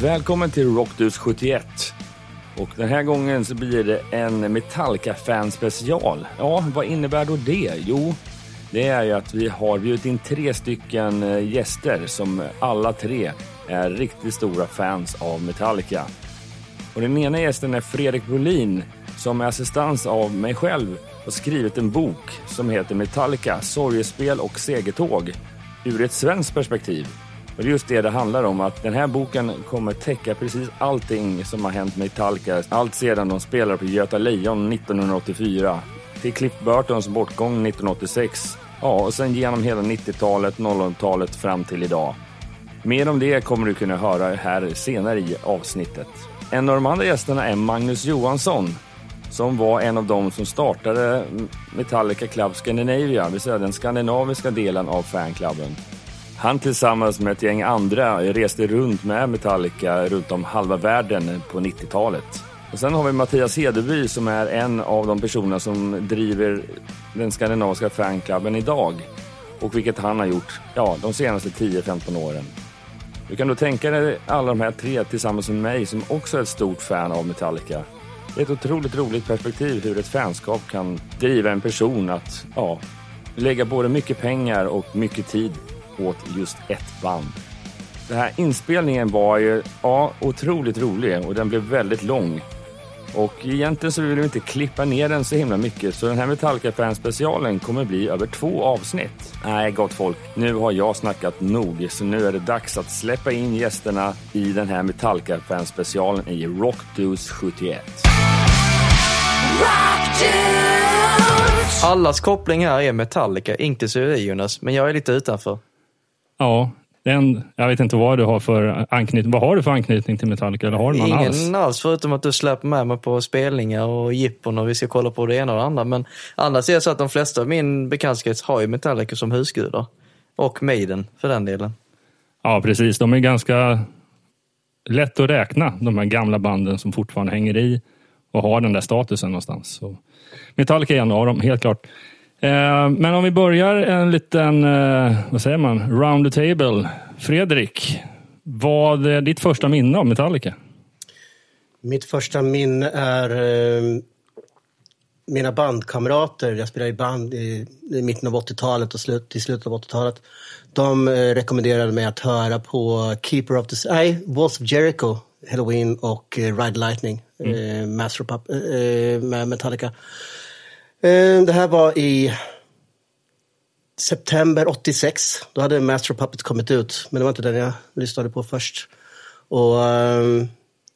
Välkommen till Rockdus 71. Och den här gången så blir det en Metallica-fan special. Ja, vad innebär då det? Jo, det är ju att vi har bjudit in tre stycken eh, gäster som alla tre är riktigt stora fans av Metallica. Och den ena gästen är Fredrik Brolin som med assistans av mig själv har skrivit en bok som heter Metallica, sorgespel och segertåg ur ett svenskt perspektiv. Och det är just det det handlar om, att den här boken kommer täcka precis allting som har hänt med Metallica. Allt sedan de spelade på Göta Lejon 1984 till Cliff Burtons bortgång 1986. Ja, och sen genom hela 90-talet, 00-talet fram till idag. Mer om det kommer du kunna höra här senare i avsnittet. En av de andra gästerna är Magnus Johansson som var en av dem som startade Metallica Club Scandinavia, det vill säga den skandinaviska delen av fanklubben. Han tillsammans med ett gäng andra reste runt med Metallica runt om halva världen på 90-talet. Och sen har vi Mattias Hedeby som är en av de personer som driver den skandinaviska fanklubben idag. Och vilket han har gjort ja, de senaste 10-15 åren. Du kan då tänka dig alla de här tre tillsammans med mig som också är ett stort fan av Metallica. Det är ett otroligt roligt perspektiv hur ett fanskap kan driva en person att ja, lägga både mycket pengar och mycket tid åt just ett band. Den här inspelningen var ju ja, otroligt rolig och den blev väldigt lång. Och egentligen så vill vi inte klippa ner den så himla mycket så den här Metallica Fan specialen kommer bli över två avsnitt. Nej, gott folk, nu har jag snackat nog så nu är det dags att släppa in gästerna i den här Metallica Fan specialen i Rockdus 71. Allas koppling här är Metallica, inklusive Jonas, men jag är lite utanför. Ja, den, jag vet inte vad du har för anknytning. Vad har du för anknytning till Metallica? Eller har du någon Ingen alls? alls, förutom att du släpper med mig på spelningar och jippon och vi ska kolla på det ena och det andra. Men annars är det så att de flesta av min bekantskap har ju Metallica som husgudar. Och Maiden, för den delen. Ja, precis. De är ganska lätt att räkna, de här gamla banden som fortfarande hänger i och har den där statusen någonstans. Så Metallica är en av dem, helt klart. Eh, Men om vi börjar en liten, eh, vad säger man, round the table. Fredrik, vad är ditt första minne av Metallica? Mitt första minne är eh, mina bandkamrater. Jag spelade i band i, i mitten av 80-talet och slut, i slutet av 80-talet. De rekommenderade mig att höra på Keeper of the... Nej, Walls of Jericho, Halloween och Ride Lightning, eh, Master of eh, med Metallica. Eh, det här var i september 86. Då hade Master of Puppets kommit ut, men det var inte den jag lyssnade på först. Och ehm,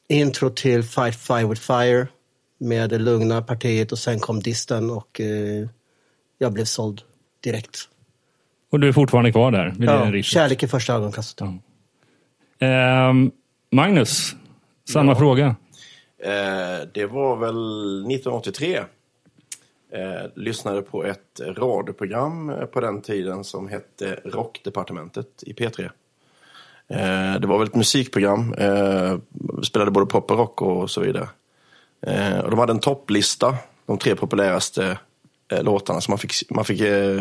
intro till Fight Fire with Fire med det lugna partiet och sen kom disten och eh, jag blev såld direkt. Och du är fortfarande kvar där? Ja, kärlek i första ögonkastet. Ehm, Magnus, samma fråga. Eh, det var väl 1983. Eh, lyssnade på ett radioprogram eh, på den tiden som hette Rockdepartementet i P3. Eh, det var väl ett musikprogram. Eh, spelade både pop och rock och så vidare. Eh, och de hade en topplista, de tre populäraste eh, låtarna som man fick, man fick eh,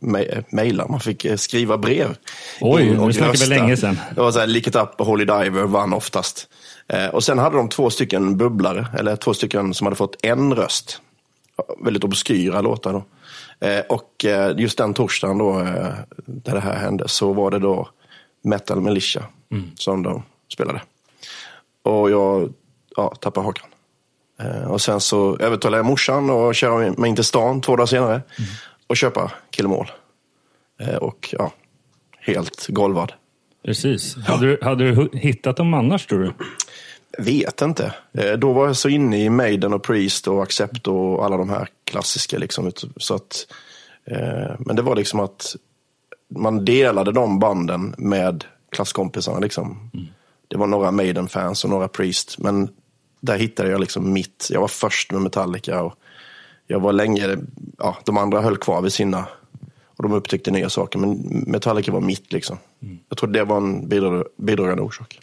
me- mejla, man fick eh, skriva brev. Oj, nu snackar vi länge sedan. Det var så här, Lick It Up och Holy Diver vann oftast. Eh, och sen hade de två stycken bubblare, eller två stycken som hade fått en röst. Väldigt obskyra låtar då. Eh, och eh, just den torsdagen då, eh, där det här hände, så var det då Metal Militia som de spelade. Och jag ja, tappade hakan. Och sen så övertalade jag morsan och köra mig in till stan två dagar senare och köpa Kill 'Em All. Eh, och ja, helt golvad. Precis. Hade, du, hade du hittat dem annars tror du? Vet inte. Eh, Då var jag så inne i Maiden och Priest och Accept och alla de här klassiska. Liksom. Så att, eh, men det var liksom att man delade de banden med klasskompisarna. Liksom. Det var några Maiden-fans och några Priest. Men där hittade jag liksom mitt. Jag var först med Metallica. Och jag var länge, ja, de andra höll kvar vid sina. Och de upptäckte nya saker. Men Metallica var mitt liksom. Jag tror det var en bidra- bidragande orsak.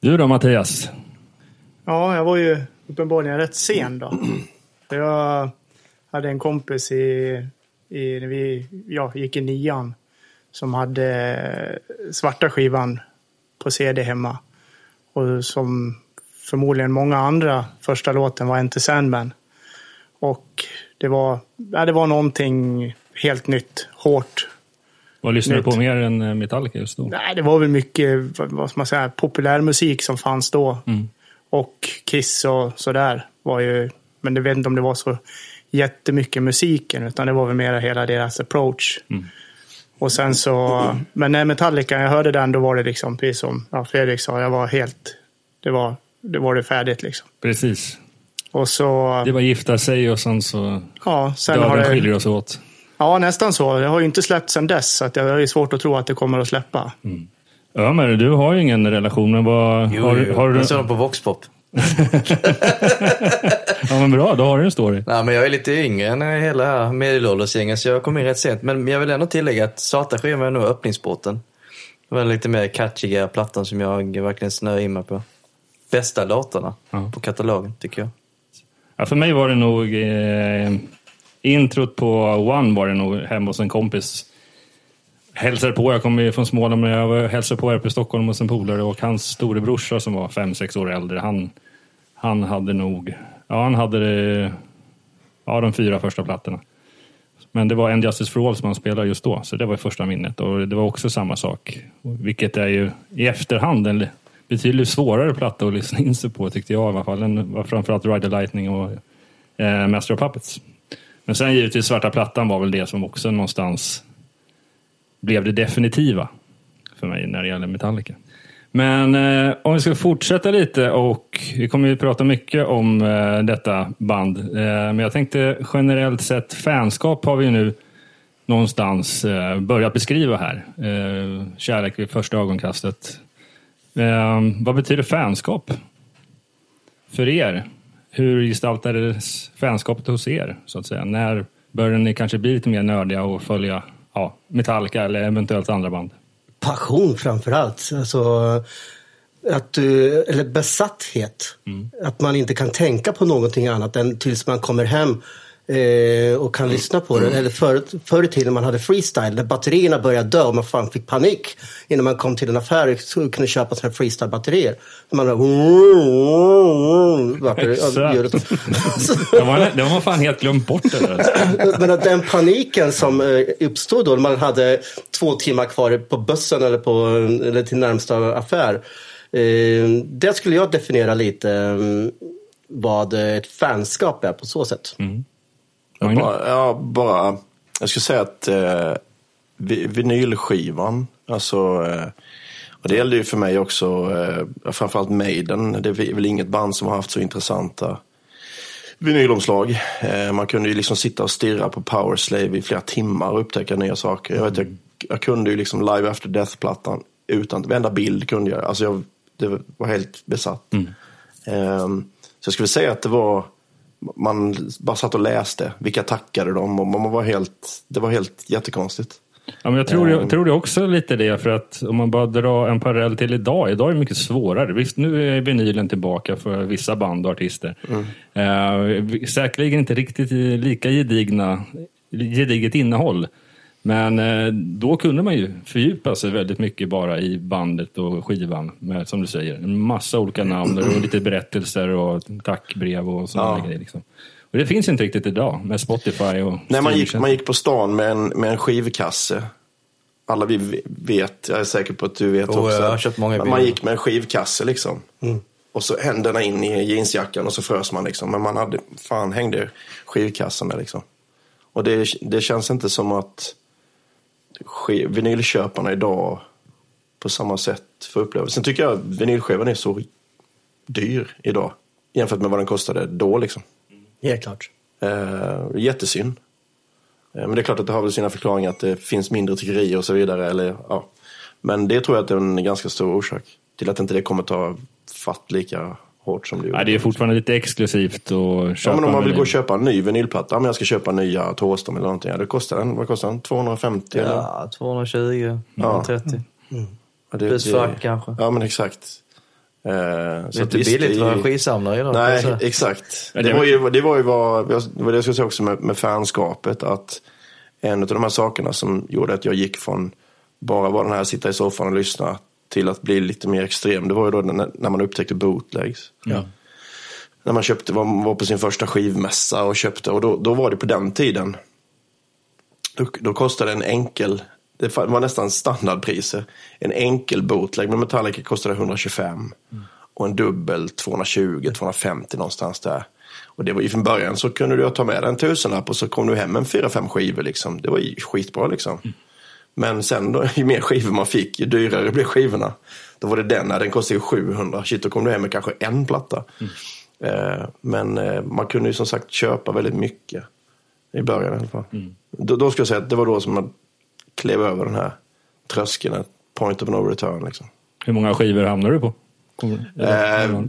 Du då Mattias? Ja, jag var ju uppenbarligen rätt sen då. Jag hade en kompis i, i när vi ja, gick i nian som hade svarta skivan på CD hemma. Och som förmodligen många andra, första låten var Enter Sandman. Och det var, ja, det var någonting helt nytt, hårt. Vad lyssnar du på mer än eh, Metallica just då? Nej, det var väl mycket, vad ska man säga, populärmusik som fanns då. Mm. Och Kiss och sådär var ju, men jag vet inte om det var så jättemycket musiken, utan det var väl mer hela deras approach. Mm. Och sen så, men när Metallica, jag hörde den, då var det liksom, precis som ja, Fredrik sa, jag var helt, det var det, var det färdigt liksom. Precis. Och så, Det var gifta sig och sen så ja, sen har döden skiljer det, oss åt. Ja nästan så. Jag har ju inte släppt sen dess, så har ju svårt att tro att det kommer att släppa. Ömer, du har ju ingen relation, men vad... Jo, har, jo. har du, Jag såg på Voxpop. ja, men bra, då har du en story. Nej, men jag är lite yngre än hela medelåldersgänget, så jag kom in rätt sent. Men jag vill ändå tillägga att Svarta skivan är nog öppningsbåten. Det var den lite mer catchiga plattan som jag verkligen snöade in mig på. Bästa låtarna Ja. på katalogen, tycker jag. Ja, för mig var det nog... Eh, introt på One var det nog hemma hos en kompis. Hälsade på, jag kommer ju från Småland, men jag hälsade på här uppe i Stockholm hos en polare och hans storebrorsa som var fem sex år äldre, han, han hade nog... Ja, han hade det, ja, de fyra första plattorna. Men det var en Justice for All som han spelade just då, så det var första minnet. Och det var också samma sak. Vilket är ju i efterhand en betydligt svårare platta att lyssna in sig på tyckte jag i alla fall. Den var framförallt Ride the Lightning och eh, Master of Puppets. Men sen givetvis Svarta Plattan var väl det som också någonstans blev det definitiva för mig när det gäller Metallica. Men eh, om vi ska fortsätta lite och vi kommer ju prata mycket om eh, detta band. Eh, men jag tänkte generellt sett fanskap har vi ju nu någonstans eh, börjat beskriva här. Eh, kärlek vid första ögonkastet. Eh, vad betyder fanskap för er? Hur gestaltades fanskapet hos er? så att säga? När började ni kanske bli lite mer nördiga och följa ja, Metallica eller eventuellt andra band? Passion framför allt. Alltså, att du, eller besatthet. Att man inte kan tänka på någonting annat än tills man kommer hem eh, och kan lyssna på det. Eller förr, förr i tiden man hade freestyle, när batterierna började dö och man fan fick panik innan man kom till en affär och kunde köpa sådana här freestyle-batterier. Man det, Exakt. Det var, det var fan helt glömt bort det där. Men att den paniken som eh, uppstod då när man hade två timmar kvar på bussen eller, på, eller till närmsta affär. Eh, det skulle jag definiera lite eh, vad ett fanskap är på så sätt. Magnus? Bara, ja, bara, jag skulle säga att eh, vi- vinylskivan, alltså, eh, och det gällde ju för mig också, eh, framförallt Maiden, det är väl inget band som har haft så intressanta vinylomslag. Eh, man kunde ju liksom sitta och stirra på Powerslave i flera timmar och upptäcka nya saker. Jag, vet, jag, jag kunde ju liksom Live After Death-plattan utan, varenda bild kunde jag, alltså jag det var helt besatt. Ehm, så jag skulle säga att det var, man bara satt och läste, vilka tackade de och man var helt, det var helt jättekonstigt. Ja, men jag tror, jag tror det också lite det, för att om man bara drar en parallell till idag. Idag är det mycket svårare. Visst, nu är vinylen tillbaka för vissa band och artister. Eh, säkerligen inte riktigt lika gedigna, gediget innehåll. Men eh, då kunde man ju fördjupa sig väldigt mycket bara i bandet och skivan. Med, som du säger, en massa olika namn och lite berättelser och tackbrev och sådana Ja. grejer. Liksom. Och det finns inte riktigt idag med Spotify och Nej, man, gick, man gick på stan med en, med en skivkasse. Alla vi vet, jag är säker på att du vet Oh, också. jag har köpt många man gick med en skivkasse liksom. Och så händerna in i jeansjackan och så frös man liksom. Men man hade, fan hängde skivkassen där liksom. Och det, det känns inte som att vinylköparna idag på samma sätt får uppleva. Sen tycker jag att vinylskivan är så dyr idag. Jämfört med vad den kostade då liksom. Helt klart. Eh, jättesynd. Eh, men det är klart att det har väl sina förklaringar att det finns mindre tyckerier och så vidare. Eller, ja. Men det tror jag att det är en ganska stor orsak till att inte det kommer ta fatt lika hårt som det gjorde. Det är fortfarande lite exklusivt att köpa Ja, men om man vill gå och köpa en ny vinylplatta, ja, men jag ska köpa nya Thåström eller någonting. Ja, det kostar den, vad kostar den? 250 eller? Ja, 220, 130. Ja, det, Plus det- fack kanske. Ja, men exakt. Eh, Det är inte billigt att vara ju- skivsamlare idag. Nej, exakt. Ja, Det det- var ju, det var ju vad, det var det jag skulle säga också med, med fanskapet. Att en av de här sakerna som gjorde att jag gick från bara vara den här sitta i soffan och lyssna till att bli lite mer extrem, det var ju då när, man upptäckte bootlegs. När man köpte, var, på sin första skivmässa och köpte, och då, då var det på den tiden, då, då kostade en enkel, det var nästan standardpriser, en enkel bootleg med Metallica kostade 125 och en dubbel 220-250 någonstans där. Och det var ju från början så kunde du ta med dig en tusenlapp och så kom du hem med fyra, fem skivor liksom. Det var ju skitbra liksom. Men sen då, ju mer skivor man fick, ju dyrare blev skivorna. Då var det den, den kostade ju 700. Shit, då kom du hem med kanske en platta. Eh, men eh, man kunde ju som sagt köpa väldigt mycket. I början i alla fall. Då, då ska jag säga att det var då som man klev över den här tröskeln, point of no return liksom. Hur många skivor hamnar du på? Eh,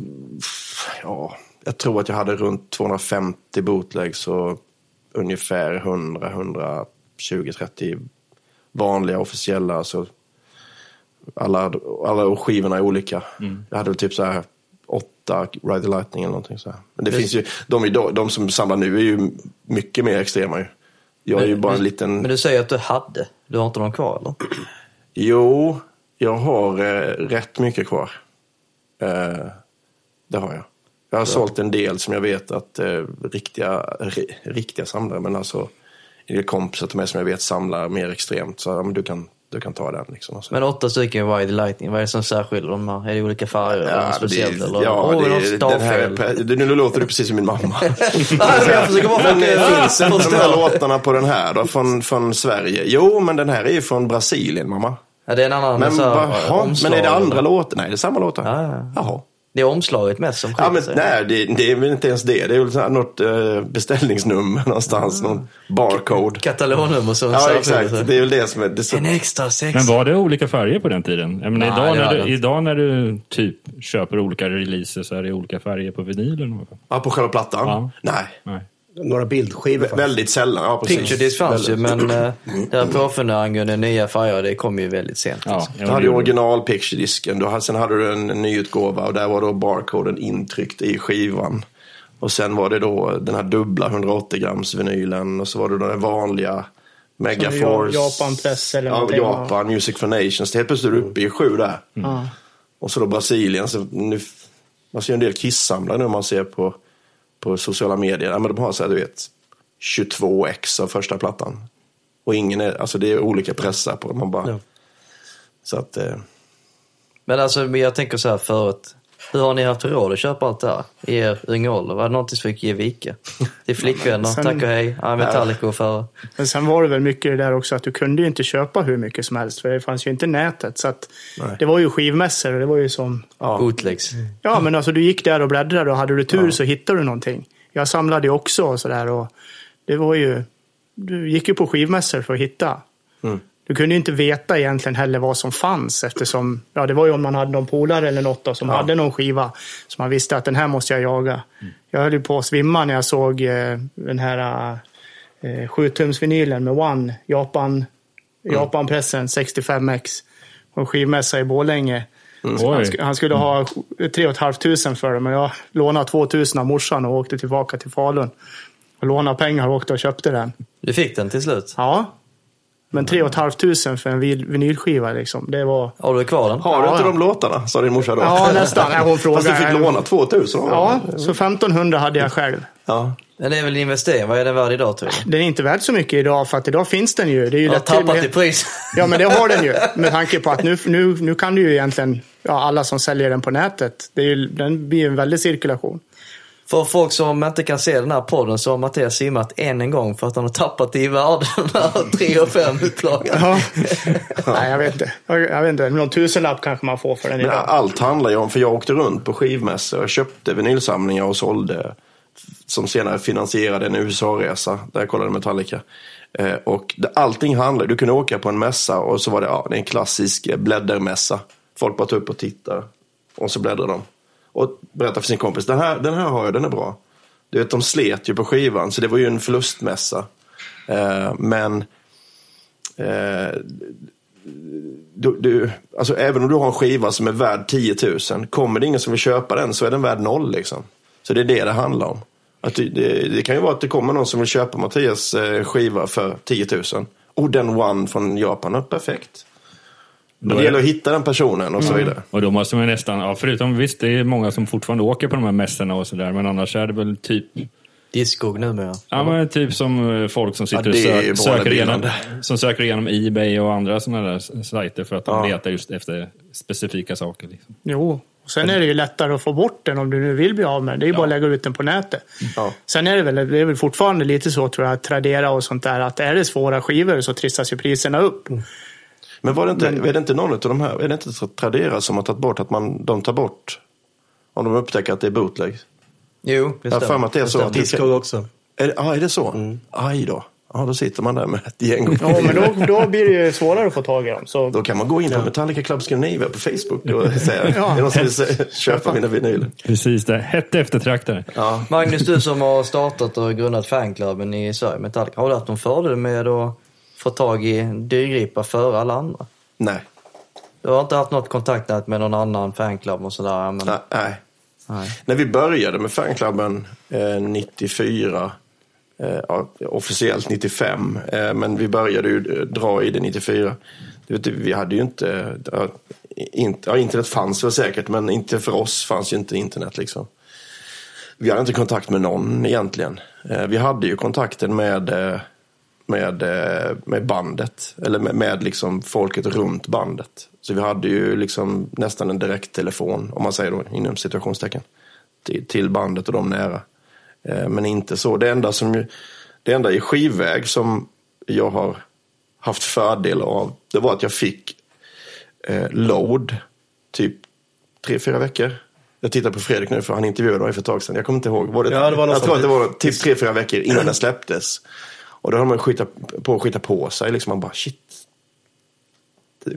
ja, jag tror att jag hade runt 250 bootlegs och ungefär 100, 120, 30 vanliga officiella. Alltså alla, alla skivorna är olika. Jag hade väl typ så här åtta Ride the Lightning eller någonting så här. Men det finns ju, de, de som samlar nu är ju mycket mer extrema ju. Jag är ju bara en liten... Men du säger att du hade. Du har inte någon kvar eller? Jo, jag har eh, rätt mycket kvar. Eh, det har jag. Jag har sålt en del som jag vet att eh, riktiga, ri, riktiga samlare, men alltså del kompisar till mig som jag vet samlar mer extremt. Så ja, men du, kan, du kan ta den. Liksom. Men åtta stycken Wide Lightning, vad är det som särskiljer dem här? Är det olika färger eller något speciellt? det, eller? ja, det, är- den här, det, nu låter du precis som min mamma. Alltså, jag försöker bara Men eh, finns inte de här låtarna på den här då, från, från Sverige? Jo, men den här är ju från Brasilien, mamma. Ja, det är en annan Men, så här, omslag, men är det andra eller? låtar? Nej, det är samma låtar. Ja, ja. Jaha. Det är omslaget mest som Ja, skiljer men, sig. nej, det, det är väl inte ens det. Det är väl så här något eh, beställningsnummer någonstans. Någon barcode. Katalonnummer som Ja, exakt. Det är väl det som är... Det är så, En extra sex. Men var det olika färger på den tiden? Jag menar, Nej, idag, när du, idag när du typ köper olika releaser så är det olika färger på vinylen. ja, på själva plattan? Ja. Nej. Nej. Några bildskivor. Vä- väldigt sällan. Ja, precis. Picture Disc fanns ju, men äh, det här påfundet angående nya färger, det kom ju väldigt sent. Ja, alltså. ja, Du hade ju original picture-disken. Du hade- Sen hade du en, en ny utgåva och där var då barcoden intryckt i skivan. Och sen var det då den här dubbla 180 grams vinylen och så var det den vanliga Megaforce. Japan Press eller Ja, någonting. Japan, Music for Nations. Helt plötsligt är du uppe i sju där. Ja. Och så då Brasilien. Så nu, man ser ju en del kissamlare nu man ser på, på sociala medier. Ja, men de har så här, du vet, 22 ex av första plattan. Och ingen är, alltså det är olika pressar på man bara. Ja. Så att, eh, Men alltså, men jag tänker så här förut. Hur har ni haft råd att köpa allt det här i er unga ålder? Var det någonting som fick ge vika? Till flickvänner, Sen- tack och hej. Ja, Metallica och för. Men sen var det väl mycket det där också att du kunde ju inte köpa hur mycket som helst för det fanns ju inte nätet. Så att Nej. det var ju skivmässor och det var ju som... ja. Bootlegs. Ja, men alltså du gick där och bläddrade och hade du tur så hittade du någonting. Jag samlade ju också och sådär och det var ju... Du gick ju på skivmässor för att hitta. Mm. Du kunde ju inte veta egentligen heller vad som fanns eftersom, ja det var ju om man hade någon polare eller något då, som Ja. hade någon skiva. Så man visste att den här måste jag jaga. Jag höll ju på att svimma när jag såg eh, den här eh, 7-tumsvinylen med One, Japan, Japanpressen 65X. På en skivmässa i Borlänge. Han, Oj. sk- han skulle ha 3 500 för det, men jag lånade 2 000 av morsan och åkte tillbaka till Falun. Och lånade pengar och åkte och köpte den. Du fick den till slut? Ja. Men 3 500 för en vinylskiva liksom. Det var... Har du kvar den? Har du Ja, inte ja. de låtarna? Sa din morsa då. Ja, nästan. Hon Fast du frågade. fick låna 2000 av Ja, så 1500 hade jag själv. ja. Men det är väl en investering. Vad är den värd idag tror du? Den är inte värd så mycket idag, för att idag finns den ju. Det är ju Jag har tappat med- i pris. Ja, men det har den ju. Med tanke på att nu, nu, nu kan du ju egentligen, ja, alla som säljer den på nätet, det är ju, den blir ju en väldig cirkulation. För folk som inte kan se den här podden så har Mattias simmat än en gång för att han har tappat i värde den här 3 och 5 upplagan. Ja. Nej, jag vet inte. Jag, vet inte. Någon tusenlapp kanske man får för den Men allt handlar ju om, för jag åkte runt på skivmässor och köpte vinylsamlingar och sålde. Som senare finansierade en USA-resa där jag kollade Metallica. Eh, och allting handlar, du kunde åka på en mässa och så var det, ja, det är en klassisk bläddermässa. Folk bara tar upp och tittar. Och så bläddrar de. Och berättar för sin kompis, den här, den här har jag, den är bra. Du vet, de slet ju på skivan, så det var ju en förlustmässa. Eh, men eh, du, du, alltså även om du har en skiva som är värd 10 000, kommer det ingen som vill köpa den så är den värd noll. Liksom. Så det är det det handlar om. Att det, det, det kan ju vara att det kommer någon som vill köpa Mattias eh, skiva för 10 000. Och den One från Japan, är perfekt. Men det gäller att hitta den personen och så vidare. Och då måste man nästan, ja, förutom visst, det är många som fortfarande åker på de här mässorna och sådär, men annars är det väl typ Discog numera. Ja, men typ som eh, folk som sitter Ja, och söker, igenom, som söker igenom Ebay och andra sådana där sajter för att de Ja. letar just efter specifika saker. Liksom. Jo, och sen är det ju lättare att få bort den om du nu vill bli av med den. Det är ju bara att lägga ut den på nätet. Ja. Sen är det väl, det är väl fortfarande lite så tror jag, att Tradera och sånt där, att är det svåra skivor så trissas ju priserna upp. Men var det inte, är det inte någon av de här, är det inte Tradera som har tagit bort att man, de tar bort om de upptäcker att det är bootleg? Jo, det Jag för mig att det är så. stämmer. Discog också. Är det, ah, är det så? Aj då. Ja, då sitter man där med ett gäng. Ja, men då, då blir det ju svårare att få tag i dem. Så Då kan man gå in på Metallica Club Scandinavia på Facebook och säga, Ja. är det någon som vill köpa mina vinyler? Precis, det. Hett eftertraktare. Ja. Magnus, du som har startat och grundat fanklubben i Sverige, Metallica, har du haft någon fördel med att få tag i dyrgripa före alla andra? Nej. Du har inte haft något kontaktnät med någon annan fanklubb och sådär? Men... Nej. nej. Nej. När vi började med fanklubben eh, 94, eh, ja, officiellt 95, eh, men vi började ju eh, dra i det 94. Du vet, vi hade ju inte, ja, inte, ja, internet fanns väl säkert, men inte för oss fanns ju inte internet liksom. Vi hade inte kontakt med någon egentligen. Eh, vi hade ju kontakten med, eh, med, eh, med bandet, eller med, med liksom folket runt bandet. Så vi hade ju liksom nästan en direkttelefon, om man säger då inom situationstecken, till, till bandet och de nära. Eh, Men inte så. Det enda, som, det enda i skivväg som jag har haft fördel av, det var att jag fick eh, load typ tre, fyra veckor. Jag tittar på Fredrik nu för han intervjuade mig för ett tag sedan. Jag kommer inte ihåg. Var det, Ja, det var jag tror att det var typ tre, fyra veckor innan den släpptes. Och då har man ju skitat på att skita på sig. Liksom man bara shit.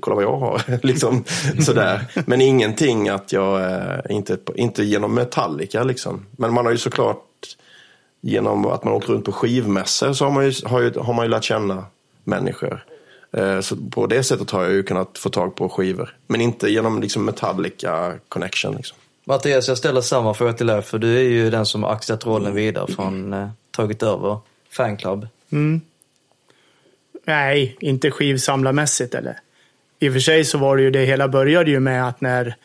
Kolla vad jag har. liksom, sådär. Men ingenting att jag, eh, inte, inte genom Metallica liksom. Men man har ju såklart genom att man åker runt på skivmässor så har man ju, har ju, har man ju lärt känna människor. Eh, så på det sättet har jag ju kunnat få tag på skivor. Men inte genom liksom Metallica connection. Liksom. Mattias, jag ställer samma fråga till dig, för du är ju den som har axlat rollen vidare från eh, tagit över fanclub. Mm. nej, inte skivsamlarmässigt eller. I och för sig så var det ju det hela började ju med att när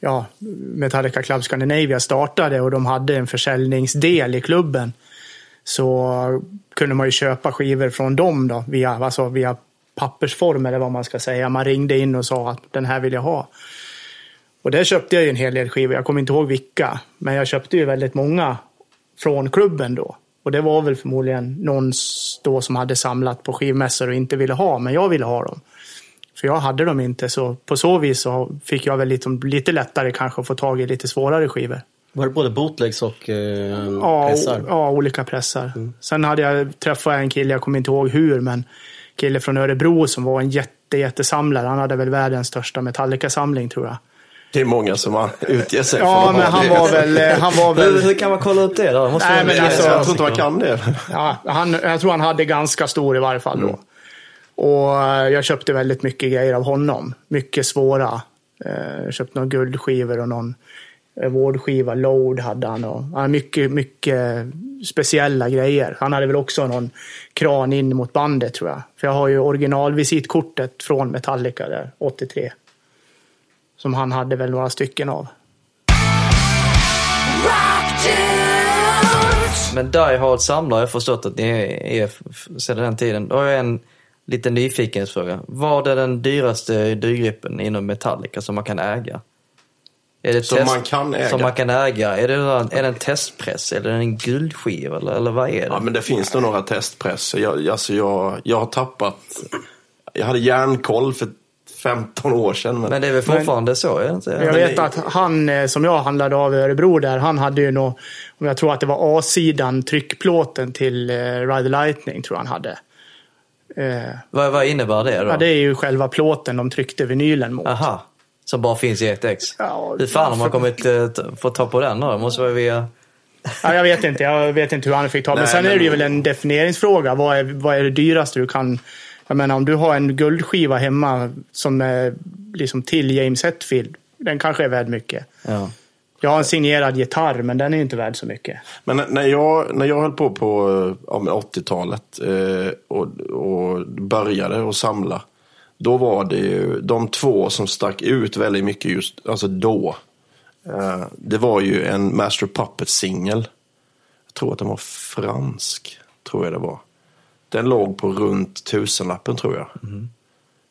ja, Metallica Club Scandinavia startade och de hade en försäljningsdel i klubben så kunde man ju köpa skivor från dem då, via, alltså via pappersform eller vad man ska säga. Man ringde in och sa att den här vill jag ha. Och där köpte jag ju en hel del skivor. Jag kommer inte ihåg vilka, men jag köpte ju väldigt många från klubben då. Och det var väl förmodligen någon då som hade samlat på skivmässor och inte ville ha, men jag ville ha dem. För jag hade dem inte, så på så vis så fick jag väl lite, lite lättare kanske att få tag i lite svårare skivor. Var det både bootlegs och eh, Ja, pressar? o- ja, olika pressar. Sen hade jag träffat en kille, jag kommer inte ihåg hur, men kille från Örebro som var en jätte, jättesamlare. Han hade väl världens största Metallica-samling tror jag. Det är många som har utger sig Ja, för att men ha han det. var väl... eh, Han var väl hur kan man kolla upp det då? Måste Nej, men en- alltså- Jag tror inte man kan det. Ja, han, jag tror han hade ganska stor i varje fall då. Och eh, jag köpte väldigt mycket grejer av honom. Mycket svåra. Eh, Jag köpte några guldskivor och någon vårdskiva. Load hade han. Och, han hade mycket, mycket speciella grejer. Han hade väl också någon kran in mot bandet tror jag. För jag har ju originalvisitkortet från Metallica där, 83. Som han hade väl några stycken av. Men Die Hard samlare, jag förstått att ni är, sedan den tiden. Då har jag en liten nyfikenhetsfråga. Vad är den dyraste dyrgripen inom Metallica som man kan äga? Är det Som man kan äga? Som man kan äga. Är det, är det en testpress eller är det en guldskiva eller, eller vad är det? Ja, men det finns nog några testpresser. Jag, alltså jag, jag har tappat... Jag hade järnkoll för 15 år sedan. Men, Men det är väl fortfarande så? Är det inte? Jag vet att han eh, som jag handlade av i Örebro där, han hade ju nog, om jag tror att det var A-sidan, tryckplåten till eh, Ride the Lightning tror jag han hade. Eh, Vad, vad innebär det då? ja, det är ju själva plåten de tryckte vinylen mot. Aha. Som bara finns i ett ex? Ja, Hur fan har man kommit eh, få ta på den då? Måste vara via... Ja, jag vet inte, jag vet inte hur han fick ta. Men Nej, sen är men- det ju väl en definieringsfråga. Vad är, vad är det dyraste du kan... Jag menar om du har en guldskiva hemma som är liksom till James Hetfield. Den kanske är värd mycket. Ja. Jag har en signerad gitarr, men den är inte värd så mycket. men när, jag, när jag höll på på ja, men 80-talet eh, och, och började att samla. då var det ju de två som stack ut väldigt mycket just, alltså då. Eh, det var ju en Master of Puppets-singel. Jag tror att den var fransk, tror jag det var. Den låg på runt tusenlappen tror jag.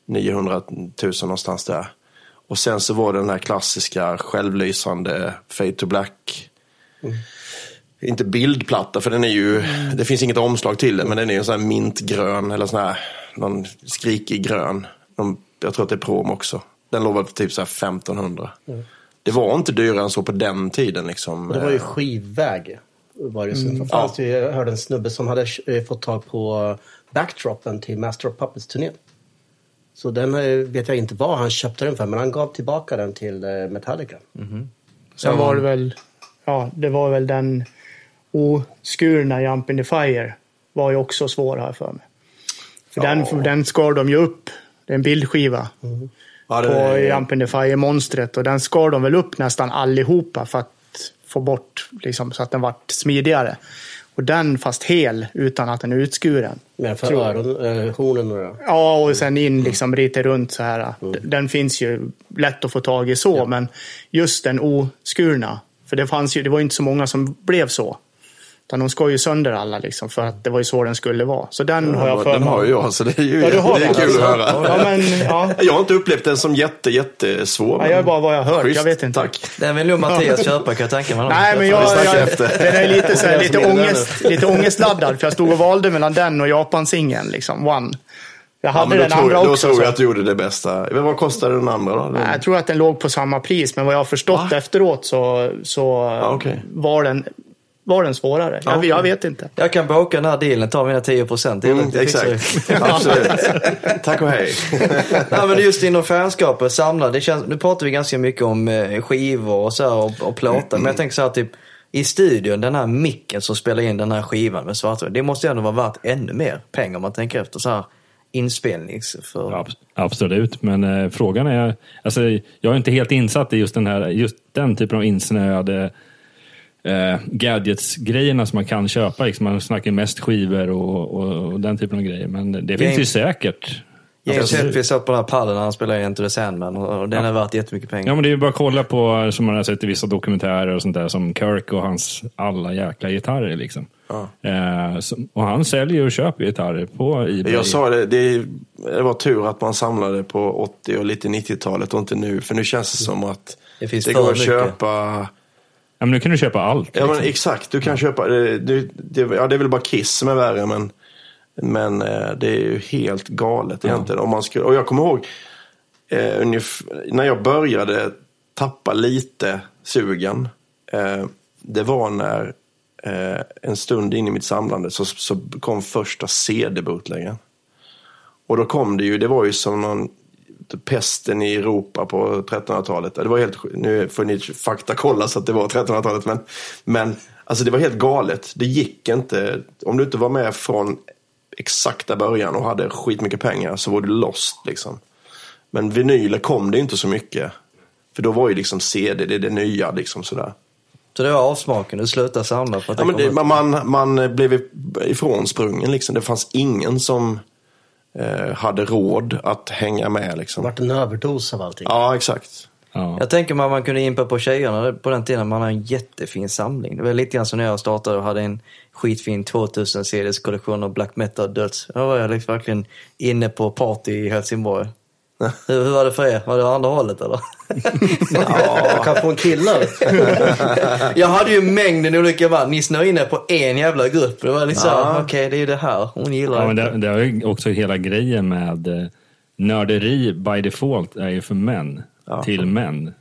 900 000 någonstans där. Och sen så var det den här klassiska självlysande Fade to Black. Inte bildplatta, för den är ju, det finns inget omslag till den, men den är ju sån här mintgrön eller sån här, någon skrikig grön. Någon, jag tror att det är prom också. Den låg väl typ så här 1500. Det var inte dyrare än så på den tiden liksom. Det var ju skivväg. Var det, så. fanns det, ju- jag hörde en snubbe som hade eh, fått tag på backdropen till Master of Puppets-turnén. Så den eh, vet jag inte vad han köpte den för, men han gav tillbaka den till eh, Metallica. Sen var det väl, ja, det var väl den oskurna Jump in the Fire var ju också svår här för mig. För den, för den skar de ju upp. Det är en bildskiva Ja, det på Jump in the Fire-monstret och den skar de väl upp nästan allihopa för att få bort, liksom, så att den vart smidigare. Och den fast hel utan att den är utskuren. Men för Tror jag. öron, eh. Ja, och sen in liksom lite runt så här. Den finns ju lätt att få tag i så, men just den oskurna. För det, fanns ju, det var inte så många som blev så. Utan de skar ju sönder alla liksom, för att det var ju så den skulle vara. Så den har jag för Den har ju jag, så det är ju Ja, du har det är kul alltså. att höra. Ja, men, ja. Jag har inte upplevt den som jätte, jättesvår. Ja, jag är bara vad jag har hört. Schysst, Jag vet inte. Tack. Den vill nog Mattias köpa kan jag tänka mig. Nej, men jag, jag, efter. den är lite, så här, Jag lite, ångest, lite ångestladdad. För jag stod och valde mellan den och Japansingeln, liksom. One. Jag Ja, hade då den tror, andra jag- då också. tror så- jag att du gjorde det bästa. Men vad kostade den andra då? Nej, Jag tror att den låg på samma pris, men vad jag har förstått Va? efteråt så, så okej. var, den, var den svårare. Jag, okej. jag vet inte. Jag kan boka den här dealen, ta mina 10 procent. Mm, exakt. Absolut. Tack och hej. Nej, men just inom fanskapet, samla, det känns, nu pratar vi ganska mycket om eh, skivor och så här, och, och plåtar. Men jag tänker så här typ, i studion, den här micken som spelar in den här skivan med svartvit. Det måste ju ändå vara värt ännu mer pengar om man tänker efter så här inspelnings... För... Ja, abs- Absolut, men eh, frågan är... Alltså, jag är inte helt insatt i just den, här, just den typen av insnöade eh, gadgets-grejerna som man kan köpa. Liksom. Man snackar mest skivor och, och, och den typen av grejer. Men det finns ju säkert. James Hetfield satt på den här pallen när han spelade Enter the Sandman och, den är värt jättemycket pengar. Ja, men det är ju bara att kolla på, som man har sett i vissa dokumentärer och sånt där, som Kirk och hans alla jäkla gitarrer. Liksom. Eh, som, och han säljer och köper gitarrer på Ebay. Jag sa det, det, det var tur att man samlade på 80 och lite 90-talet och inte nu. För nu känns det som att Det finns det går att mycket. köpa... Ja, men nu kan du köpa allt. Ja men liksom. exakt, du kan köpa... Det, det, det, ja, det är väl bara Kiss som är värre men, men eh, det är ju helt galet egentligen. Om man skulle, och jag kommer ihåg eh, ungef, när jag började tappa lite sugen. Eh, det var när eh, en stund in i mitt samlande så, så kom första CD-bootläggen. Och då kom det ju, det var ju som någon pesten i Europa på 1300-talet. Det var helt, nu får ni faktakolla så att det var 1300-talet, men, men alltså det var helt galet. Det gick inte, om du inte var med från exakta början och hade skitmycket pengar så var du lost liksom. Men vinyler kom det inte så mycket. För då var ju liksom CD, det är det nya liksom sådär. Så det var avsmaken, du slutade samla för att Ja, det, man, man man blev ifrånsprungen liksom. Det fanns ingen som eh, hade råd att hänga med Det liksom. vart en överdos av allting. Ja, exakt. Ja. Jag tänker mig att man kunde impa på tjejerna på den tiden. Man hade en jättefin samling. Det var lite grann som när jag startade och hade en skitfin 2000 CDs kollektion av black metal döds. Då var jag liksom verkligen inne på party i Helsingborg. Hur, var det för er? Var det andra hållet eller? Jag kan få en kille. jag hade ju mängden olika band. Ni snöade inne på en jävla grupp. Det var liksom, Ja. okej det är ju det här hon gillar. Ja, men det, det är ju också hela grejen med eh, nörderi by default är ju för män, till män.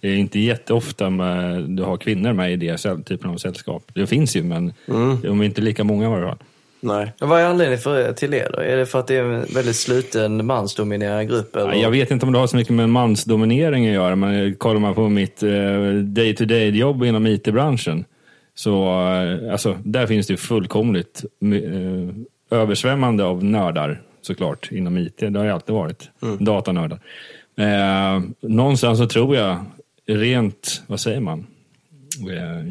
Det är inte jätteofta med, du har kvinnor med i det typen av sällskap. Det finns ju, men de är inte lika många i varje fall. Nej. Vad är anledningen för, till er då? Är det för att det är en väldigt sluten mansdominerad grupp? Eller? Ja, Jag vet inte om det har så mycket med mansdominering att göra, men kollar man på mitt eh, day-to-day-jobb inom IT-branschen, så eh, alltså, där finns det fullkomligt eh, översvämmande av nördar, såklart, inom IT. Det har ju alltid varit. Datanördar. Eh, någonstans så tror jag, rent, vad säger man,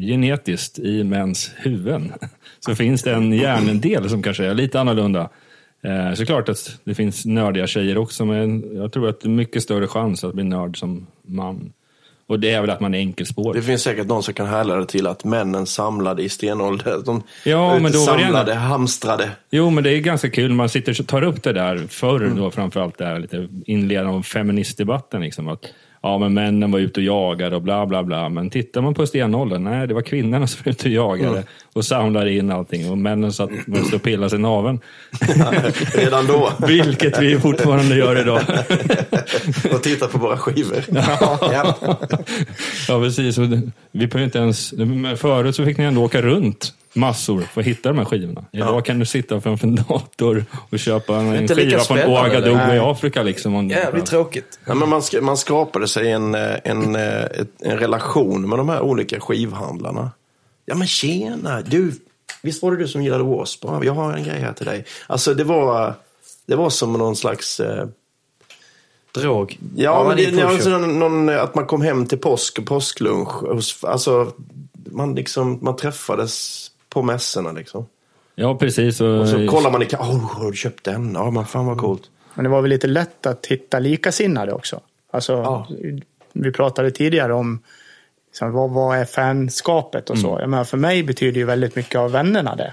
genetiskt i mäns huvuden, så finns det en hjärndel som kanske är lite annorlunda Eh, såklart att det finns nördiga tjejer också, men jag tror att det är mycket större chans att bli nörd som man. Och det är väl att man är enkelspårig. Det finns säkert någon som kan härleda det till att männen samlade i stenålder. De Ja, men då samlade, ändå- hamstrade. Jo, men det är ganska kul. Man sitter och tar upp det där förr Mm. då framförallt det här lite inledande av feministdebatten. Liksom, att, ja, men männen var ute och jagade och bla bla bla. Men tittar man på stenåldern, nej, det var kvinnorna som var ute och jagade Mm. och samlade in allting. Och männen satt mest och pillade sig i naveln. Redan då. Vilket vi fortfarande gör idag. Och titta på våra skivor. Ja. Ja, precis. Vi behöver inte ens... Förut så fick ni ändå åka runt massor för att hitta de här skivorna. Idag kan du sitta framför en dator och köpa en skiva från Ouagadougou i Afrika. Liksom, om- Jävligt tråkigt. Ja, men man, sk- man skapade sig en, eh, en, eh, en relation med de här olika skivhandlarna. Ja men tjena, du, visst var det du som gillade W.A.S.P? Ja, Jag har en grej här till dig. Alltså det var, det var som någon slags... Eh, Drog. ja, men det det, är ja, push-up. så någon, någon, att man kom hem till påsk och påsklunch. Alltså, man, liksom, man träffades på mässorna liksom. Ja, precis. Och, Och så kollar man i oh, har du köpt den? Ja, men fan vad coolt. Men det var väl lite lätt att hitta likasinnade också. Alltså, Ja. Vi pratade tidigare om liksom, vad, vad är fanskapet och så. Jag menar, för mig betyder ju väldigt mycket av vännerna det.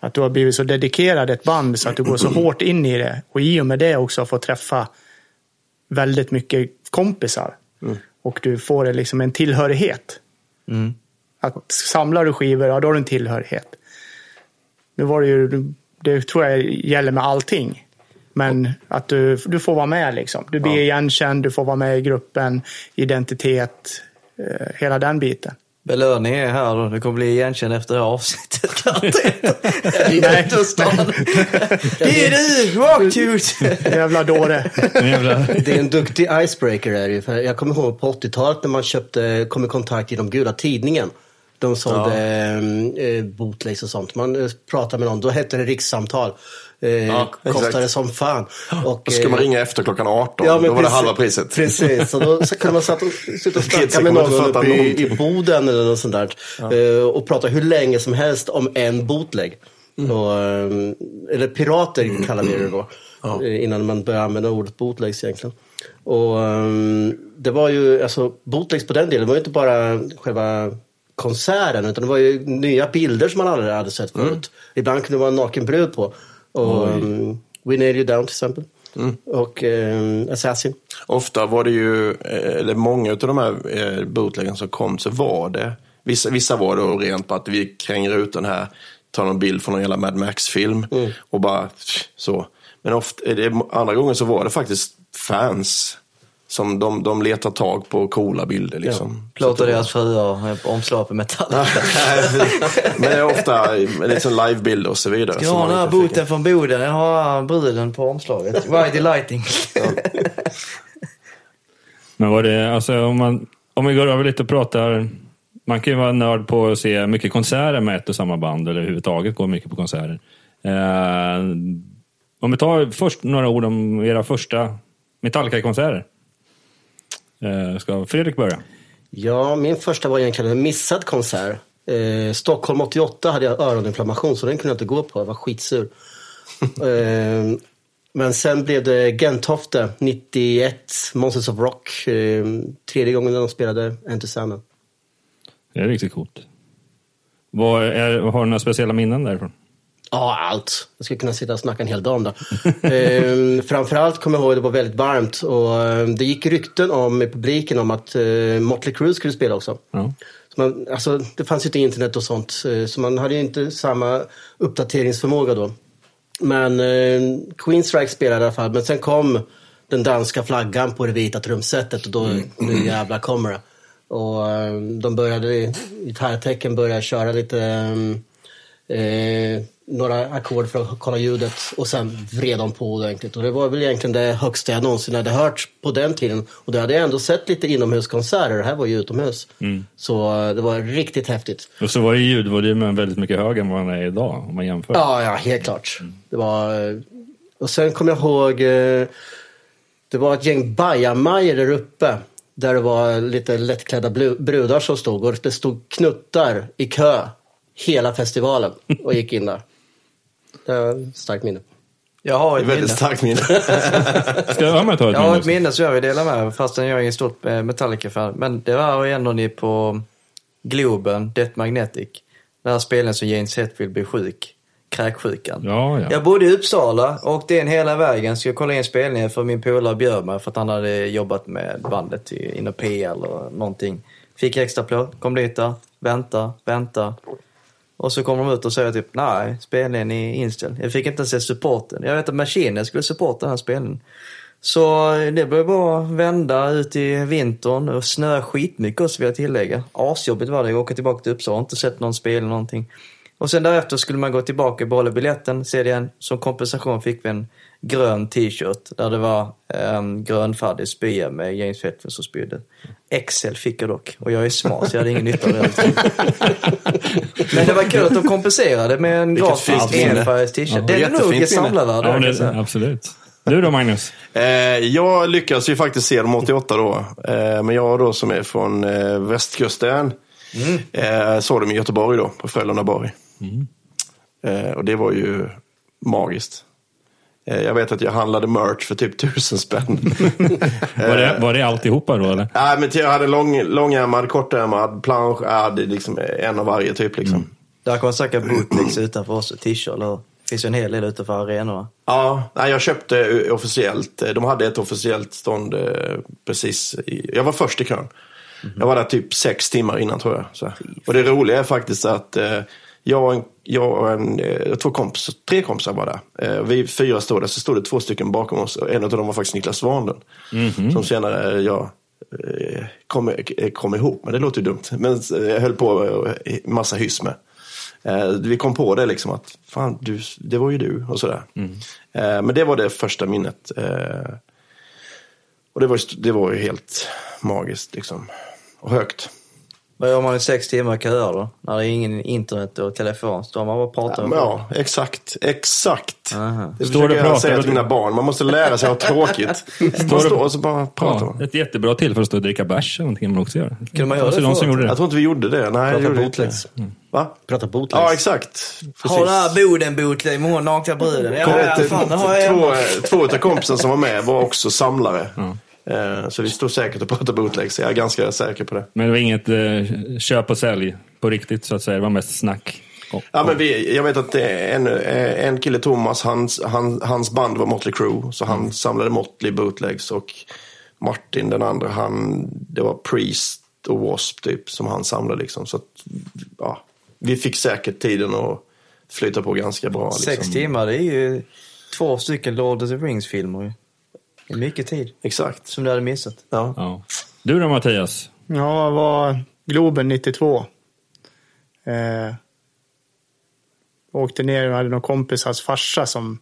Att du har blivit så dedikerad ett band så att du går så hårt in i det. Och i och med det också får träffa väldigt mycket kompisar. Och du får liksom en tillhörighet. Mm. Att samlar du skivor, ja då har du en tillhörighet. Nu var det ju, det tror jag gäller med allting. Men att du, du får vara med liksom. Du blir igenkänd, du får vara med i gruppen, identitet, eh, hela den biten. Belöning är här då. Du kommer bli igenkänd efter det här avsnittet. garanterat. Nej. Det är du, Rocktooth! Jävla dåre. Det är en duktig icebreaker är det ju. Jag kommer ihåg på 80-talet när man köpte, kom i kontakt i de gula tidningen. De sålde eh, bootlegs och sånt. Man eh, pratade med någon, då hette det rikssamtal. Eh, kostade exakt. som fan. Och, Då ska man eh, ringa efter klockan 18. Ja, Då men var det precis, halva priset. Precis, och då så kunde man sitta och snacka med någon uppe i, i Boden eller något sånt där. Eh, och prata hur länge som helst om en bootleg. Mm. Och, eh, eller pirater kallar vi det då. eh, Innan man började använda ordet bootlegs egentligen. Och ehm, det var ju, alltså bootlegs på den delen var ju inte bara själva konserten utan det var ju nya bilder som man aldrig hade sett förut. Mm. Ibland kunde det vara en naken brud på. Och um, We Nailed You Down till exempel. Mm. Och ehm, Assassin. Ofta var det ju, eh, eller många av de här eh, bootleggen som kom så var det, vissa, vissa var då rent på att vi kränger ut den här, tar någon bild från någon jävla Mad Max-film och bara så. Men ofta, det, andra gånger så var det faktiskt fans som de, de letar tag på coola bilder liksom. Plåtar deras fruar omslag på metall. Men det är ofta liksom livebilder och så vidare. Ska ha den här boten från Boden? Jag har bruden på omslaget. Whitey Lighting. Men var det, alltså om, man, om vi går över lite och pratar. Man kan ju vara nörd på att se mycket konserter med ett och samma band eller överhuvudtaget gå mycket på konserter. Eh, om vi tar först några ord om era första Metallica-konserter. Eh, ska Fredrik börja? Ja, min första var egentligen en missad konsert. Eh, Stockholm 88 hade jag öroninflammation så den kunde jag inte gå på. Jag var skitsur. eh, men sen blev det Gentofte 91, Monsters of Rock. Eh, tredje gången de spelade Enter Sandman. Det är riktigt coolt. Vad är, har du några speciella minnen därifrån? Ja, allt. Jag skulle kunna sitta och snacka en hel dag om det. ehm, framförallt kommer jag ihåg att det var väldigt varmt och ehm, det gick rykten om i publiken om att eh, Motley Crue skulle spela också. Ja. Så man, alltså, det fanns ju inte internet och sånt, eh, så man hade ju inte samma uppdateringsförmåga då. Men eh, Queenstrike spelade i alla fall, men sen kom den danska flaggan på det vita trumsetet och då, nu jävlar kommer det. Och eh, de började, i gitarrtecken började köra lite, eh, några ackord för att kolla ljudet och sen vred de på ordentligt. Och det var väl egentligen det högsta jag någonsin hade hört på den tiden. Och då hade jag ändå sett lite inomhuskonserter, det här var ju utomhus. Så eh, det var riktigt häftigt. Och så var ju ljudvolymen väldigt mycket högre än vad den är idag om man jämför. Ja, ja, helt klart. Det var... eh, Och sen kommer jag ihåg, eh, det var ett gäng bajamajor där uppe. Där det var lite lättklädda brudar som stod och det stod knuttar i kö hela festivalen och gick in där. Det ett starkt minne. Jag har är ett väldigt minne. starkt minne. Ska jag med ta ett Jag har minne? ett minne som jag vill dela med fastän jag är ingen stort eh, Metallica-fan. Men det var ändå ni på Globen, Death Magnetic. Den här spelningen som James Hetfield blev sjuk. Kräksjukan. Ja, ja. Jag bodde i Uppsala och åkte in hela vägen. Skulle kolla in spelningen för min polare bjöd mig för att han hade jobbat med bandet i- inom PL och någonting. Fick extra plåt, kom dit där, vänta, vänta. Och så kommer de ut och säger typ nej, spelningen är inställd. Jag fick inte ens se supporten. Jag vet att Machine skulle supporta den här spelningen. Så det blev bara att vända ut i vintern och snöa skitmycket också vill jag tillägga. Asjobbigt var det att åka tillbaka till Uppsala och inte sett någon spel eller någonting. Och sen därefter skulle man gå tillbaka och behålla biljetten. Se det igen. Som kompensation fick vi en grön t-shirt där det var um, grönfärdig spya med James Hetfield som spydde. Excel fick jag dock och jag är smart så jag hade ingen nytta av det. Men det var kul att de kompenserade med en gratis enfärgad t-shirt. Ja, Den är nog minne. samlarvärd. ja det, absolut. Du då Magnus? Eh, jag lyckades ju faktiskt se dem 88 då. Eh, men jag då som är från eh, västkusten eh, såg dem i Göteborg då, på Frölunda Borg. Eh, och det var ju magiskt. Eh, jag vet att jag handlade merch för typ tusen spänn. Var det, var det alltihopa då eller? Nej, men jag hade lång, långärmad, kortärmad, plansch, jag hade liksom en av varje typ. Liksom. Där kommer säkert bootlegs utanför oss och t-shirt, eller? Det finns ju en hel del utanför arenorna. Ja, nej, jag köpte officiellt. Eh, De hade ett officiellt stånd eh, precis. I, jag var först i kön. Jag var där typ sex timmar innan tror jag. Så. Och det roliga är faktiskt att eh, jag och en, jag och en eh, två kompis, tre kompisar var där. Eh, vi fyra stod där, så stod det två stycken bakom oss. En av dem var faktiskt Niklas Svanlund. Som senare jag eh, kom, eh, kom ihop, men det låter ju dumt. Men jag höll på massa hyss med. Vi kom på det liksom att fan, du, det var ju du och sådär. Eh, men det var det första minnet. Och det var, det var ju helt magiskt liksom. Och högt. Vad gör man i sex timmar köer då? När det är ingen internet och telefon. Står man bara och pratar Ja, ja exakt. Exakt. Aha. Det Står försöker jag säga till mina barn. Man måste lära sig att ha tråkigt. Man du- står och så bara pratar Ja, ett jättebra tillfälle att stå och dricka bärs eller någonting kan man också göra. Kunde man göra Alltså, det de som förut? gjorde det. Jag tror inte vi gjorde det. Nej, det gjorde vi inte. bootlegs. Va? Prata bootlegs. Ja, exakt. Har den här boden bootleg med hon nakna bruden? Ja, Kom ja, fan, det har jag två, två av kompisarna som var med var också samlare. Eh, Så vi stod säkert och pratade bootlegs. Jag är ganska säker på det. Men det var inget eh, köp och sälj på riktigt så att säga. Det var mest snack. Och, Ja, men vi, jag vet att en, eh, en kille, Thomas, hans, han, hans band var Motley Crue. Så han samlade Motley bootlegs. Och Martin, den andra, han, det var Priest och W.A.S.P. typ som han samlade. Liksom. Så att, ja, vi fick säkert tiden att flyta på ganska bra. Liksom. Sex timmar, det är ju två stycken Lord of the Rings-filmer. Det är mycket tid Exakt. som du hade missat. Ja. ja. Du då Mattias? Ja, jag var Globen 92. Eh, åkte ner, och hade någon kompis, hans farsa som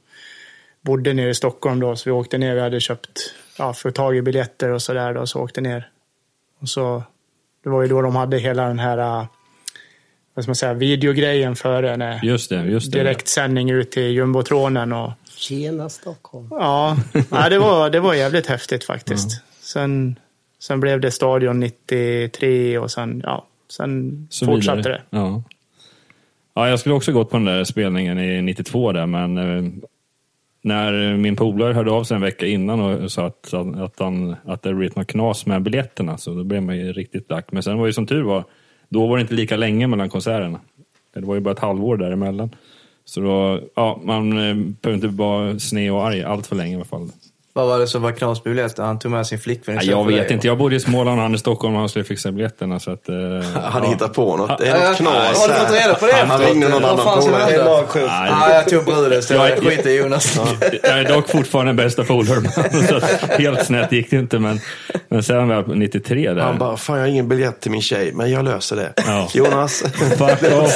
bodde nere i Stockholm då. Så vi åkte ner, vi hade köpt, ja, fått tag i biljetter och sådär då, så åkte ner. Och så, det var ju då de hade hela den här, eh, vad ska man säga, videogrejen före. Just det, just det. direktsändning ut till jumbotronen och Tjena Stockholm. Ja, ja det, var, det var jävligt häftigt faktiskt. Sen, sen blev det Stadion 93 och sen, ja, sen Så fortsatte vidare. det. Ja. ja, jag skulle också gått på den där spelningen i 92 där, men eh, när min polare hörde av sig en vecka innan och sa att, att, han, att det blivit något knas med biljetterna, så då blev man ju riktigt lack. Men sen var ju som tur var, då var det inte lika länge mellan konserterna. Det var ju bara ett halvår däremellan. Så då, ja, man eh, behöver inte vara sned och arg allt för länge i alla fall. Vad var det som var knas med biljetter? Han tog med sin flickvän Ja, jag för vet dig, inte, jag bodde i Småland och han i Stockholm och han skulle fixa biljetterna. Så att, eh, Han ja. hittar på något. Det är Ja, något knas Har du fått reda på det Han ringde någon annan polare. Det är. Nej, jag tog bruden istället. Jag- Skit i Jonas. Jag är dock fortfarande bästa polare. Så helt snett gick det inte. Men, men sen var jag på 93 där. Han bara, fan jag har ingen biljett till min tjej, men jag löser det. Ja. Jonas, Fuck off.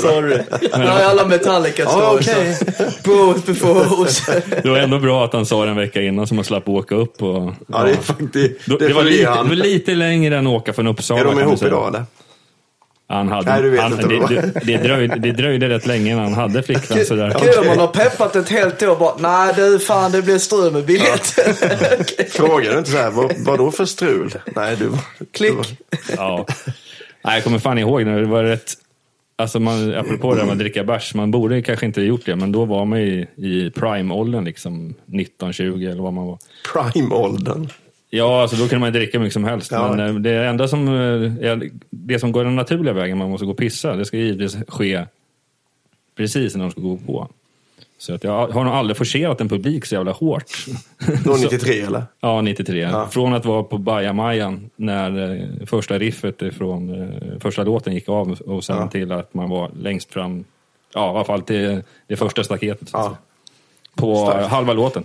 Sorry. Nu har alla Metallica Ja, stories. okej. Both before. Det var ändå bra att han sa det en vecka innan så man slapp åka upp. Och, Ja, det är faktiskt, det, det, var lite, han. var lite längre än att åka från Uppsala. Är de ihop idag eller? Han hade, Nej, du vet han, inte det, det, det, dröjde, det dröjde rätt länge innan han hade flickvän. Sådär. Kul om man har peppat ett helt år bara, nej du fan det blir strul med biljetten. Frågar du inte så här, vad, vad då för strul? Nej, du var... Klick. du var- Ja. Nej, jag kommer fan ihåg när det var rätt... Alltså man, apropå det här med att dricka bärs, man borde kanske inte ha gjort det, men då var man ju i prime-åldern, liksom 19-20 eller vad man var. Prime-åldern. Ja, alltså då kunde man ju dricka mycket som helst. Ja. Men eh, det enda som, eh, det som går den naturliga vägen, man måste gå och pissa, det ska givetvis ske precis när de ska gå på. Så att jag har nog aldrig forcerat en publik så jävla hårt. Då 93 eller? Ja, 93. Ja. Från att vara på Bajamajan när eh, första riffet från eh, första låten gick av och sen Ja. till att man var längst fram, ja i alla fall till det första staketet. Ja. På Starkt. halva låten,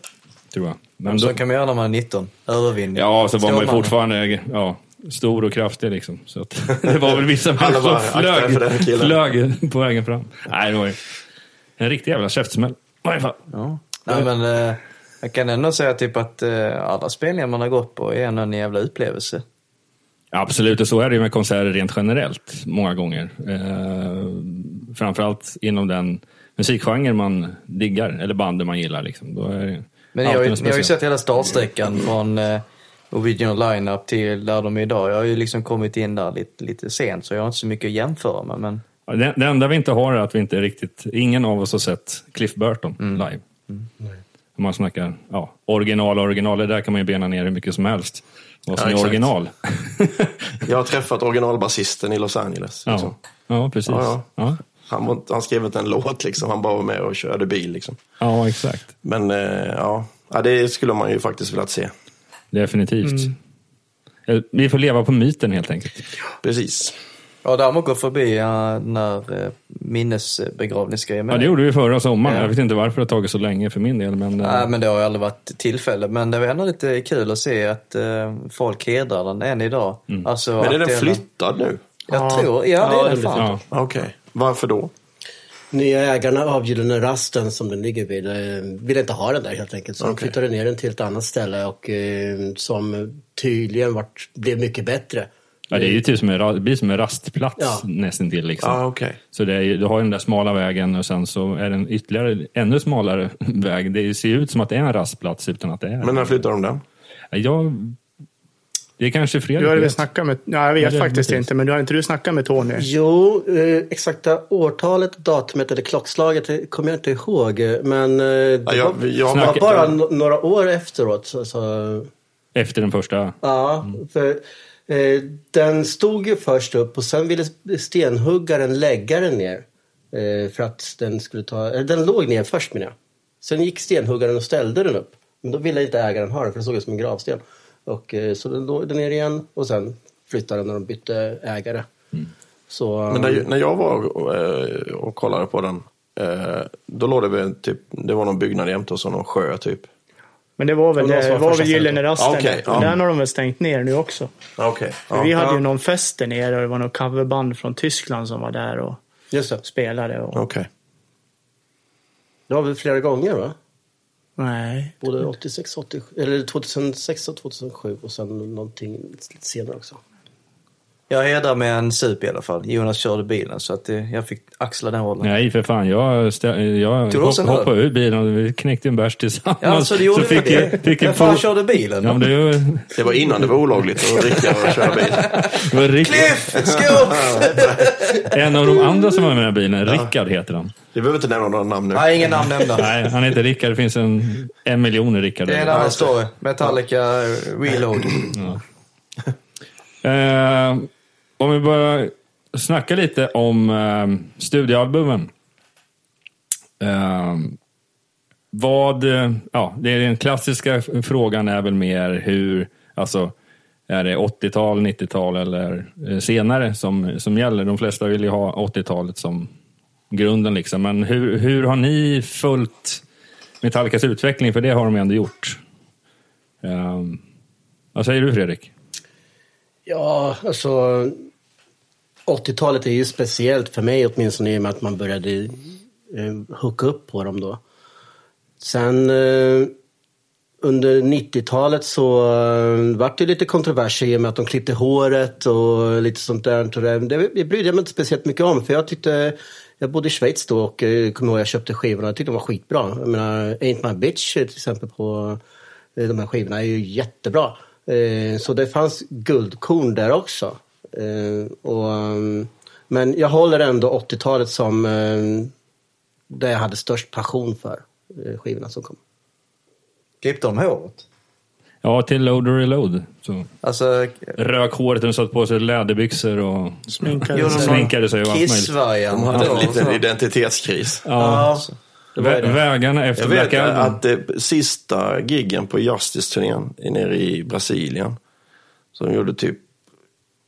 tror jag. Men Så då, kan man göra när man är 19. Övervinning. ja, så var man ju fortfarande ja, stor och kraftig liksom. Så att, det var väl vissa människor som "Akta dig för den flög, killen." flög på vägen fram. Nej, det var ju en riktig jävla käftsmäll. Varje fall. Ja. Nej, men, eh, jag kan ändå säga typ att eh, alla spelningar man har gått på är ändå en jävla upplevelse. Absolut, och så är det ju med konserter rent generellt många gånger. Eh, framförallt inom den musikgenre man diggar, eller bandet man gillar. Liksom. Då är Men ni har, ju, ni har ju sett hela startsträckan från eh, original lineup till där de är idag. Jag har ju liksom kommit in där lite, lite sent så jag har inte så mycket att jämföra med. Men Det, det enda vi inte har är att vi inte riktigt, ingen av oss har sett Cliff Burton Mm. live. Om man snackar ja, original, original, det där kan man ju bena ner hur mycket som helst. Vad som Ja, är exakt. original. Jag har träffat originalbasisten i Los Angeles. ja. Liksom. ja, precis. Ja, Ja, ja. ja. Han, han skrev inte en låt, liksom. han bara var med och körde bil. Liksom. exakt. Men eh, ja. ja, det skulle man ju faktiskt velat se. Definitivt. Mm. Eh, Vi får leva på myten helt enkelt. Precis. Ja, där har man gått förbi ja, när eh, minnesbegravningsgrejen. Ja, det gjorde vi förra sommaren. Ja. Jag vet inte varför det har tagit så länge för min del. Men, eh, Nej, men det har ju aldrig varit tillfälle. Men det var ändå lite kul att se att eh, folk hedrar den än idag. Alltså, Men är den flyttad nu? Jag Ja. tror, ja det är den den fan. ja. Okej. Varför då? Nya ägarna av Gyllene Rasten som den ligger vid ville inte ha den där helt enkelt. Så de Okej. flyttade ner den till ett annat ställe och eh, som tydligen vart, blev mycket bättre. Ja, det är ju typ som en, det blir som en rastplats Ja. nästintill. Liksom. Ja, okej. Så det är, du har ju den där smala vägen och sen så är det en ytterligare, ännu smalare väg. Det ser ju ut som att det är en rastplats utan att det är Men när flyttar de den? Jag, det är kanske Fredrik Du hade väl vet. snackat med... Nej, jag vet det faktiskt precis. inte, men du har inte du snackat med Tony? Jo, eh, exakta årtalet, datumet eller klockslaget det kommer jag inte ihåg. Men eh, det Ja, jag, var, jag, Snacka- var bara några år efteråt. Så, så, Efter den första. Ja, för eh, den stod ju först upp och sen ville stenhuggaren lägga den ner. Eh, för att den skulle ta, eh, den låg ner först menar jag. Sen gick stenhuggaren och ställde den upp. Men då ville inte ägaren ha den för det såg ut som en gravsten. Och, eh, så den låg där ner igen och sen flyttade den när de bytte ägare. Så, men när, när jag var och, eh, och kollade på den, eh, då låg det väl typ, det var någon byggnad jämte och så någon sjö typ. Men det var väl, Och de som det var första väl Gyllene. Rasten. Okej, ja. Den har de väl stängt ner nu också. Okej. För vi hade ju någon fest där nere och det var någon coverband från Tyskland som var där och Just det. spelade. Och... Okej. Det var väl flera gånger va? Nej. Både 86, 87, eller 2006 och 2007 och sen någonting lite senare också. Jag hedrar med en sup i alla fall. Jonas körde bilen så att eh, jag fick axla den rollen. Nej, för fan. Jag, stä- jag du hopp, hoppade ur bilen och vi knäckte en bärs tillsammans. Ja, så det gjorde så vi fick, det. jag- fick Vem en fan körde bilen? Ja, men det var, Det var innan det var olagligt att dricka och köra bil. det var Rick, Cliff, skål! en av de andra som var med i den här bilen, Rickard heter han. Vi behöver inte nämna några namn nu. Nej, ingen namn nämnda. Nej, han heter Rickard. Det finns en, en miljon Rickard. Det är en annan story. Metallica eh, Reload. Eh, om vi börjar snacka lite om eh, studioalbumen. Eh, vad, eh, ja, det är den klassiska frågan är väl mer hur, alltså, är det 80-tal, 90-tal eller eh, senare som, som gäller? De flesta vill ju ha 80-talet som grunden liksom. Men hur, hur har ni följt Metallicas utveckling? För det har de ändå gjort. Um, vad säger du Fredrik? Ja, alltså 80-talet är ju speciellt för mig åtminstone i och med att man började eh, hooka upp på dem då. Sen eh, under 90-talet så eh, vart det lite kontroverser i och med att de klippte håret och lite sånt där. Och det, det, brydde jag mig inte speciellt mycket om för jag tyckte jag bodde i Schweiz då och eh, kommer ihåg jag köpte skivorna. Jag tyckte de var skitbra. Jag menar, Ain't My Bitch till exempel på eh, de här skivorna är ju jättebra. Eh, Så det fanns guldkorn där också. Eh, Och um, Men jag håller ändå 80-talet som eh, det jag hade störst passion för, eh, skivorna som kom. Klippte de håret? Ja, till Load och Reload. Så Alltså, rök håret och satt på sig läderbyxor och Sminkade de sminkade sig. Kiss-variant? De hade en liten identitetskris. Ja, det. Vägarna efter Jag Black vet Album. att det sista giggen på Justice-turnén nere i Brasilien, som gjorde typ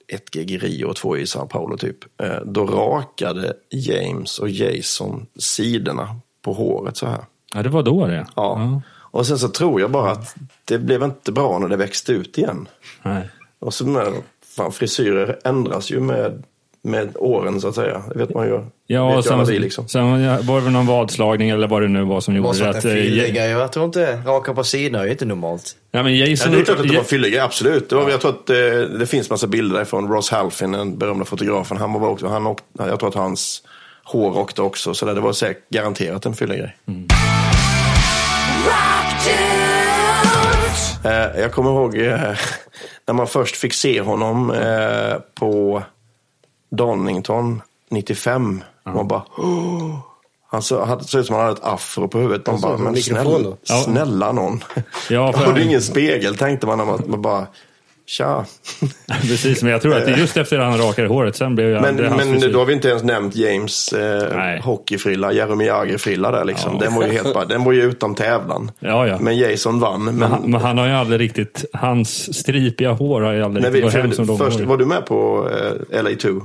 ett gig i Rio och två i Sao Paulo typ. eh, Då rakade James och Jason sidorna på håret så här. Ja, det var då det. Ja. Och sen så tror jag bara att det blev inte bra när det växte ut igen. Nej. Och så med, fan, frisyrer ändras ju med, med åren så att säga. Det vet man ju. Ja, vet sen, vi liksom. sen ja, var det någon vadslagning eller vad det nu var som Det gjorde det. Att, eh, fyllig Ja, grej. Jag tror inte raka på sidorna är inte normalt. men Ja, Jason... det är klart att det var en fyllig grej, absolut. Det var, jag tror att det, det finns massa bilder därifrån. Ross Halfin, den berömda fotografen, han var också, han åkte, jag tror att hans hår åkte också. Så där, det var säkert garanterat en fyllig grej. Eh, jag kommer ihåg eh, när man först fick se honom eh, på Donington 95. Man bara... "Åh." Han så, hade, såg ut som han hade ett afro på huvudet. Man bara, men mikrofon snälla, då." Ja. någon. Ja, för- det är ingen spegel tänkte man när man, man bara... Tja. Precis, men jag tror att just efter han rakade håret, sen blev jag... Men, det men då har vi inte ens nämnt James eh, Nej. hockeyfrilla, Jaromir Jagr-frilla där liksom. Ja. Den var ju helt bara, den var ju utom tävlan. Ja, ja. Men Jason vann. Men, Men han, men han har ju aldrig riktigt... Hans stripiga hår har ju aldrig riktigt vi, gått hem som för, de först, har. var du med på eh, LA2?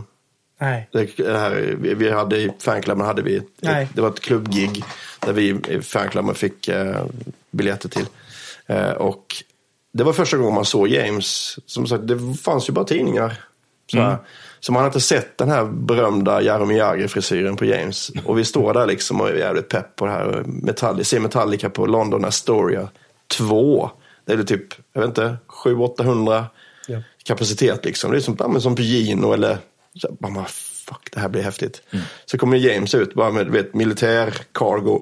Nej. Det, här, vi, vi hade i fanklubben hade vi, Nej. det var ett klubbgig där vi i fanklubben fick eh, biljetter till. Eh, och det var första gången man såg James. Som sagt, det fanns ju bara tidningar. Så, här. så man hade inte sett den här berömda Jaromir Jagr-frisyren på James. Och vi står där liksom och är jävligt pepp på det här. Metallica, ser Metallica på London Astoria 2. Det är det typ, jag vet inte, 700-800 Ja. kapacitet liksom. Det är som, som på Gino eller så, man bara, fuck det här blir häftigt. Så kommer James ut bara med vet, militär cargo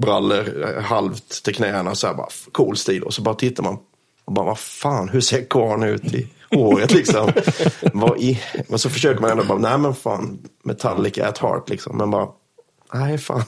brallor halvt till knäna så här bara cool stil och så bara tittar man och bara vad fan hur ser karln ut i håret liksom. vad i, men så försöker man ändå bara nej men fan Metallica at heart liksom men bara nej fan.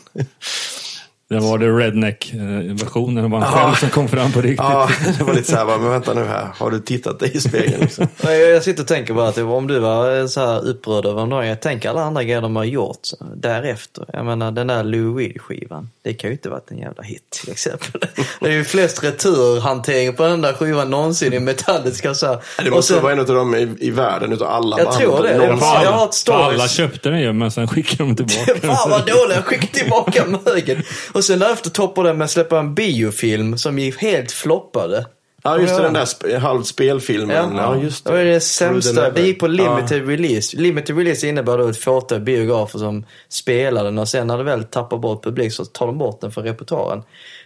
Det var det redneck-versionen av han själv som kom fram på riktigt. ja det var lite så här bara, men vänta nu här har du tittat dig i spegeln liksom. Nej, Jag jag sitter och tänker bara att om du var eh, så här upprörd över någon, jag tänker alla andra grejer de har gjort därefter. Jag menar den där Lou Reed-skivan, det kan ju inte varit en jävla hit till exempel. Det är ju flest returhantering på den där skivan någonsin i metalliska så här. Det måste sen- vara en av dem i, i världen utav alla Jag band tror det. någonsin. Ja, jag har ett stories. Alla köpte den ju, men sen skickade de tillbaka den. Fan vad dålig, skicka tillbaka mögen. Och sen därefter toppade den med att släppa en biofilm som gick helt floppade. Ja, just det, den där sp- halvspelfilmen. Ja, just det var det. det sämsta. Det gick på limited release. Limited release innebär då ett fåtal biografer som spelar den och sen när det väl tappar bort publik så tar de bort den från repertoaren.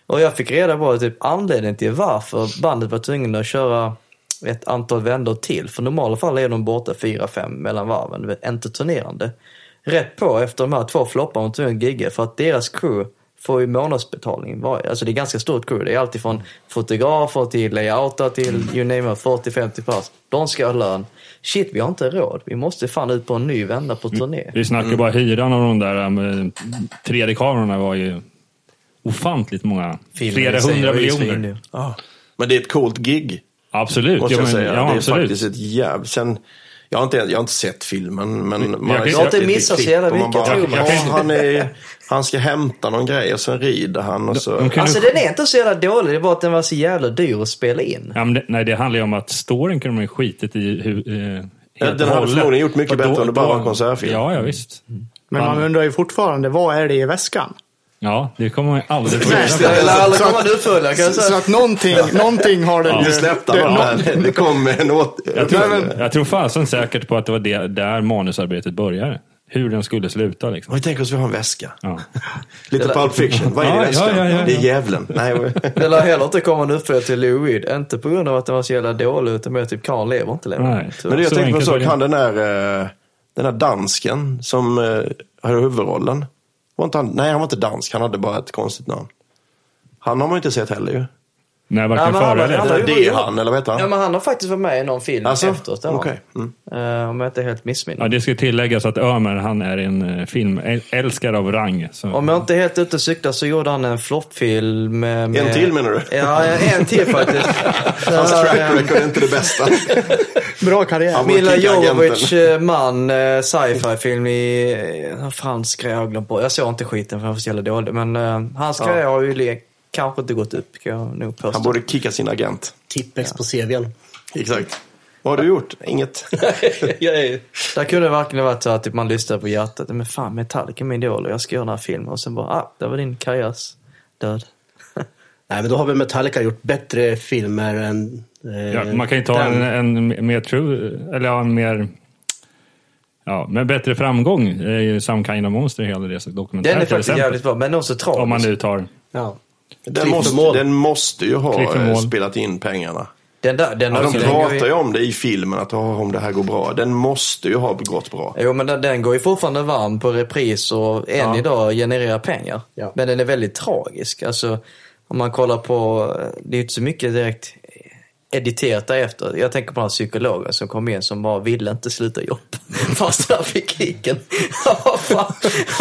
Och jag fick reda på typ anledningen till varför bandet var tvungna att köra ett antal vändor till. För normala fall är de borta fyra fem mellan varven. Inte turnerande. Rätt på efter de här två flopparna de tvungna att gigga för att deras crew får ju månadsbetalning. var- Alltså det är ganska stort crew. Det är alltid från fotografer till layouter till you name it, 40-50 pass. De ska ha lön. Shit, vi har inte råd. Vi måste fan ut på en ny vända på turné. Vi snackar bara hyran av de där um, 3D-kamerorna var ju ofantligt många. Filmen Flera hundra miljoner. Ja. Men det är ett coolt gig. Absolut. Måste ja, jag men, säga. Ja, det är absolut. faktiskt ett jävligt... Sen, jag, har inte, jag har inte sett filmen, men man jag sett jag har inte missat så jävla man mycket, bara, jag. "Ja, han, är, han ska hämta någon grej och sen rider han och så... De Alltså den är inte så jävla dålig. Det är bara att den var så jävla dyr att spela in. Ja, men det, nej, det handlar ju om att storyn kunde man ju skitit i hur, eh, helt den hade förmodligen gjort mycket bättre om det bara var en konsertfilm. Ja, ja visst. Men man undrar ju fortfarande, vad är det i väskan? Ja, det kommer man ju aldrig få Nej, reda Det på. lär aldrig Så komma att- kan jag Så någonting, någonting har den Nu ju... släppte det- bara. Det kom en åt... Jag tror, Nej, men- jag tror fasen säkert på att det var det, där manusarbetet började. Hur den skulle sluta liksom. Vi tänker oss att vi har en väska. Ja. Lite Pulp Fiction. Vad är det i Ja, väskan? ja, ja, ja. Det är djävulen. Nej, Det lär heller inte komma en uppföljare till Lou Reed. Inte på grund av att den var så jävla dålig, utan mer typ Karl lever inte längre. Så- men det jag Så tänkte på det. Han den där, eh, den där dansken som eh, hade huvudrollen. Var inte han, nej, han var inte dansk. Han hade bara ett konstigt namn. Han har man ju inte sett heller ju. Nej, varken Ja, före eller efter. Det är han, eller vad heter han? Ja, men han har faktiskt varit med i någon film Alltså? efteråt. Okej. Mm. Eh, om jag inte är helt missminner. Ja, det ska tilläggas att Ömer, han är en eh, filmälskare av rang. Så. Om jag inte är helt ute och cyklar så gjorde han en floppfilm. Med, med... En till menar du? Ja, en till faktiskt. Hans track record är inte det bästa. Bra karriär. Mila. Jovovich eh, man, sci-fi-film i eh, fransk grej, jag glömt bort. Jag såg inte skiten för jag var så jävla dålig. Men eh, hans Ja. karriär har ju le- kanske inte gått upp, kan jag nog påstå. Han borde kicka sin agent. Tippex på CVn. Exakt. Vad har du gjort? Inget. Där kunde det verkligen varit så att typ, man lyssnar på hjärtat. Men fan, Metallica är min idol och jag ska göra den här filmen. Och sen bara, ah, det var din karriärs död. Nej, men då har väl Metallica gjort bättre filmer än... Eh, Ja, man kan ju ta en, en mer true, eller ja, en mer... Ja, med bättre framgång. Ju Some Kind of Monster, hela det dokumentärt. Den är faktiskt exempel. jävligt bra, men också tragisk. Om man nu tar... Ja. Den måste, den måste ju ha eh, spelat in pengarna. Den där, den Ja, de pratar ju om det i filmen, att oh, om det här går bra. Den måste ju ha gått bra. Jo, men den, den går ju fortfarande varm på repris och än Ja. idag genererar pengar. Ja. Men den är väldigt tragisk. Alltså, om man kollar på, det är ju inte så mycket direkt editerat därefter. Jag tänker på den psykologen som kom in som bara ville inte sluta jobba. Fast han fick kicken.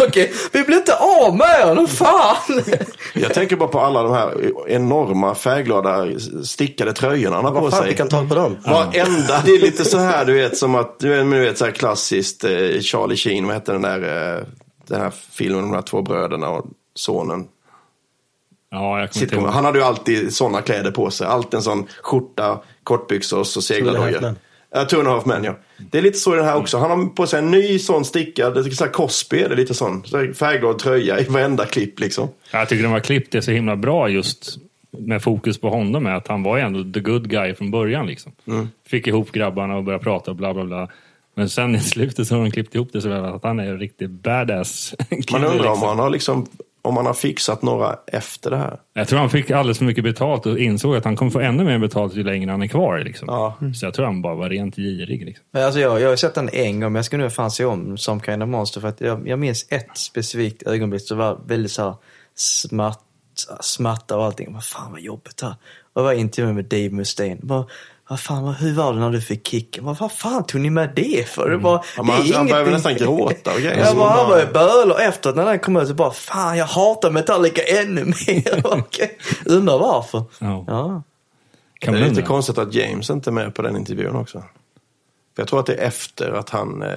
Okej, vi blir inte av med honom, fan! Jag tänker bara på alla de här enorma färgglada stickade tröjorna han har på sig. fick han tag på dem? Varenda, det är lite så här du vet som att, du vet, så här klassiskt eh, Charlie Sheen, vad hette den där, eh, den här filmen, de här två bröderna och sonen. Ja, Sitcom. Han hade ju alltid sådana kläder på sig. Alltid en sån skjorta, kortbyxor och så seglardojor. men. Ja, Two and a half men, ja. Det är lite så i den här också. Han har på sig en ny sån stickad, är så här Cosby är det lite sån. Så färgglad tröja i varenda klipp liksom. Jag tycker de har klippt det så himla bra just med fokus på honom. Med att han var ju ändå the good guy från början. Liksom. Mm. Fick ihop grabbarna och började prata och bla bla bla. Men sen i slutet så har de klippt ihop det så väl att han är en riktig badass. Man undrar om liksom. han har liksom, om han har fixat några efter det här. Jag tror han fick alldeles för mycket betalt och insåg att han kommer få ännu mer betalt ju längre han är kvar. Liksom. Ja. Så jag tror han bara var rent girig. Liksom. Men alltså jag, jag har sett den en gång, men jag ska nu fan se om Some Kind of Monster. För att jag, jag minns ett specifikt ögonblick som var väldigt så här smatt, smatta och allting. Vad fan vad jobbigt här. Och det var intervjun med Dave Mustaine. Bara, vad fan, vad- hur var det när du fick kicken? Vad, vad fan tog ni med det för? Det bara, Ja, men det är han började nästan gråta och grejer. Jag bara, man han bara- var ju böl och efter när den kom ut så bara, fan jag hatar Metallica ännu mer. Undrar varför. Ja. Ja. Det man är lite konstigt att James inte är med på den intervjun också. För jag tror att det är efter att han... Eh,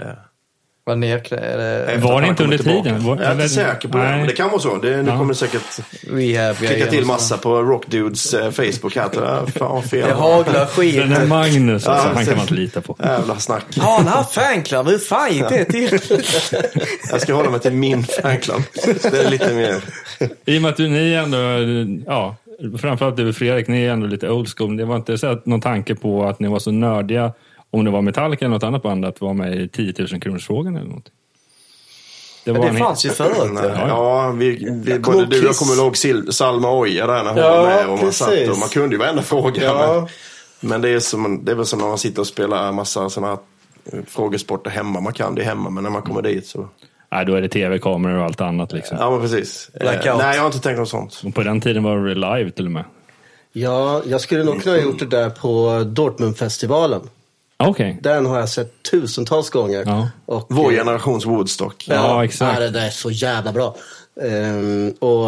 Var nerklädd. efter Var det han inte under tillbaka. tiden? Var- Jag är inte säker på det. Men det kan vara så. Det, det Ja. kommer säkert Rehab klicka till massa på Rockdudes eh, Facebook här. Ja, Fan fel. Det haglar skit. Den där Magnus, alltså, Ja, han så- kan man inte lita på. Jävla snack. Har han haft fanclub? Hur fan gick det till? Jag ska hålla mig till min fanclub. Det är lite mer... I och med att du, ni är ändå, ja, framförallt du och Fredrik, ni är ändå lite old school. Det var inte så att någon tanke på att ni var så nördiga, om det var Metallica eller något annat band, att vara med i 10 000 kronors frågan eller något. Det var det en- fanns ju förut. Ja. ja, vi, vi, både du och jag kommer ihåg Salma Oja där när hon Ja, var med. Och man, satt och man kunde ju varenda fråga. Ja. Men, men det, är som, en- det är väl som när man sitter och spelar massa sådana här frågesporter hemma. Man kan det hemma, men när man kommer dit så... Nej, då är det tv-kameror och allt annat. Liksom. Ja, men precis. Eh, Blackout. nej, jag har inte tänkt om sånt. Och på den tiden var det live till och med. Ja, jag skulle nog kunna ha gjort det där på Dortmundfestivalen. Okej. Den har jag sett tusentals gånger. Ja. Och, Vår eh, generations Woodstock. Ja, exakt. Ja, det där är så jävla bra. Ehm, och,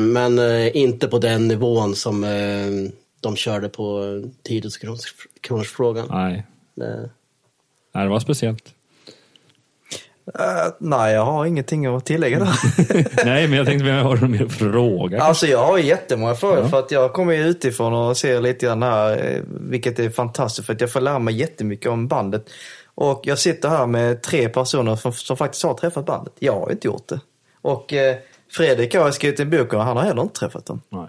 men eh, inte på den nivån som eh, de körde på 10 000 kronors, kronors frågan. Nej. Det- Nej, det var speciellt. Eh, nej, jag har ingenting att tillägga där. Nej, men jag tänkte vi har någon mer fråga. Alltså jag har jättemånga frågor för att jag kommer ju utifrån och ser lite grann här, eh, vilket är fantastiskt för att jag får lära mig jättemycket om bandet. Och jag sitter här med tre personer som, som faktiskt har träffat bandet. Jag har inte gjort det. Och eh, Fredrik har skrivit en bok och han har heller inte träffat dem. Nej.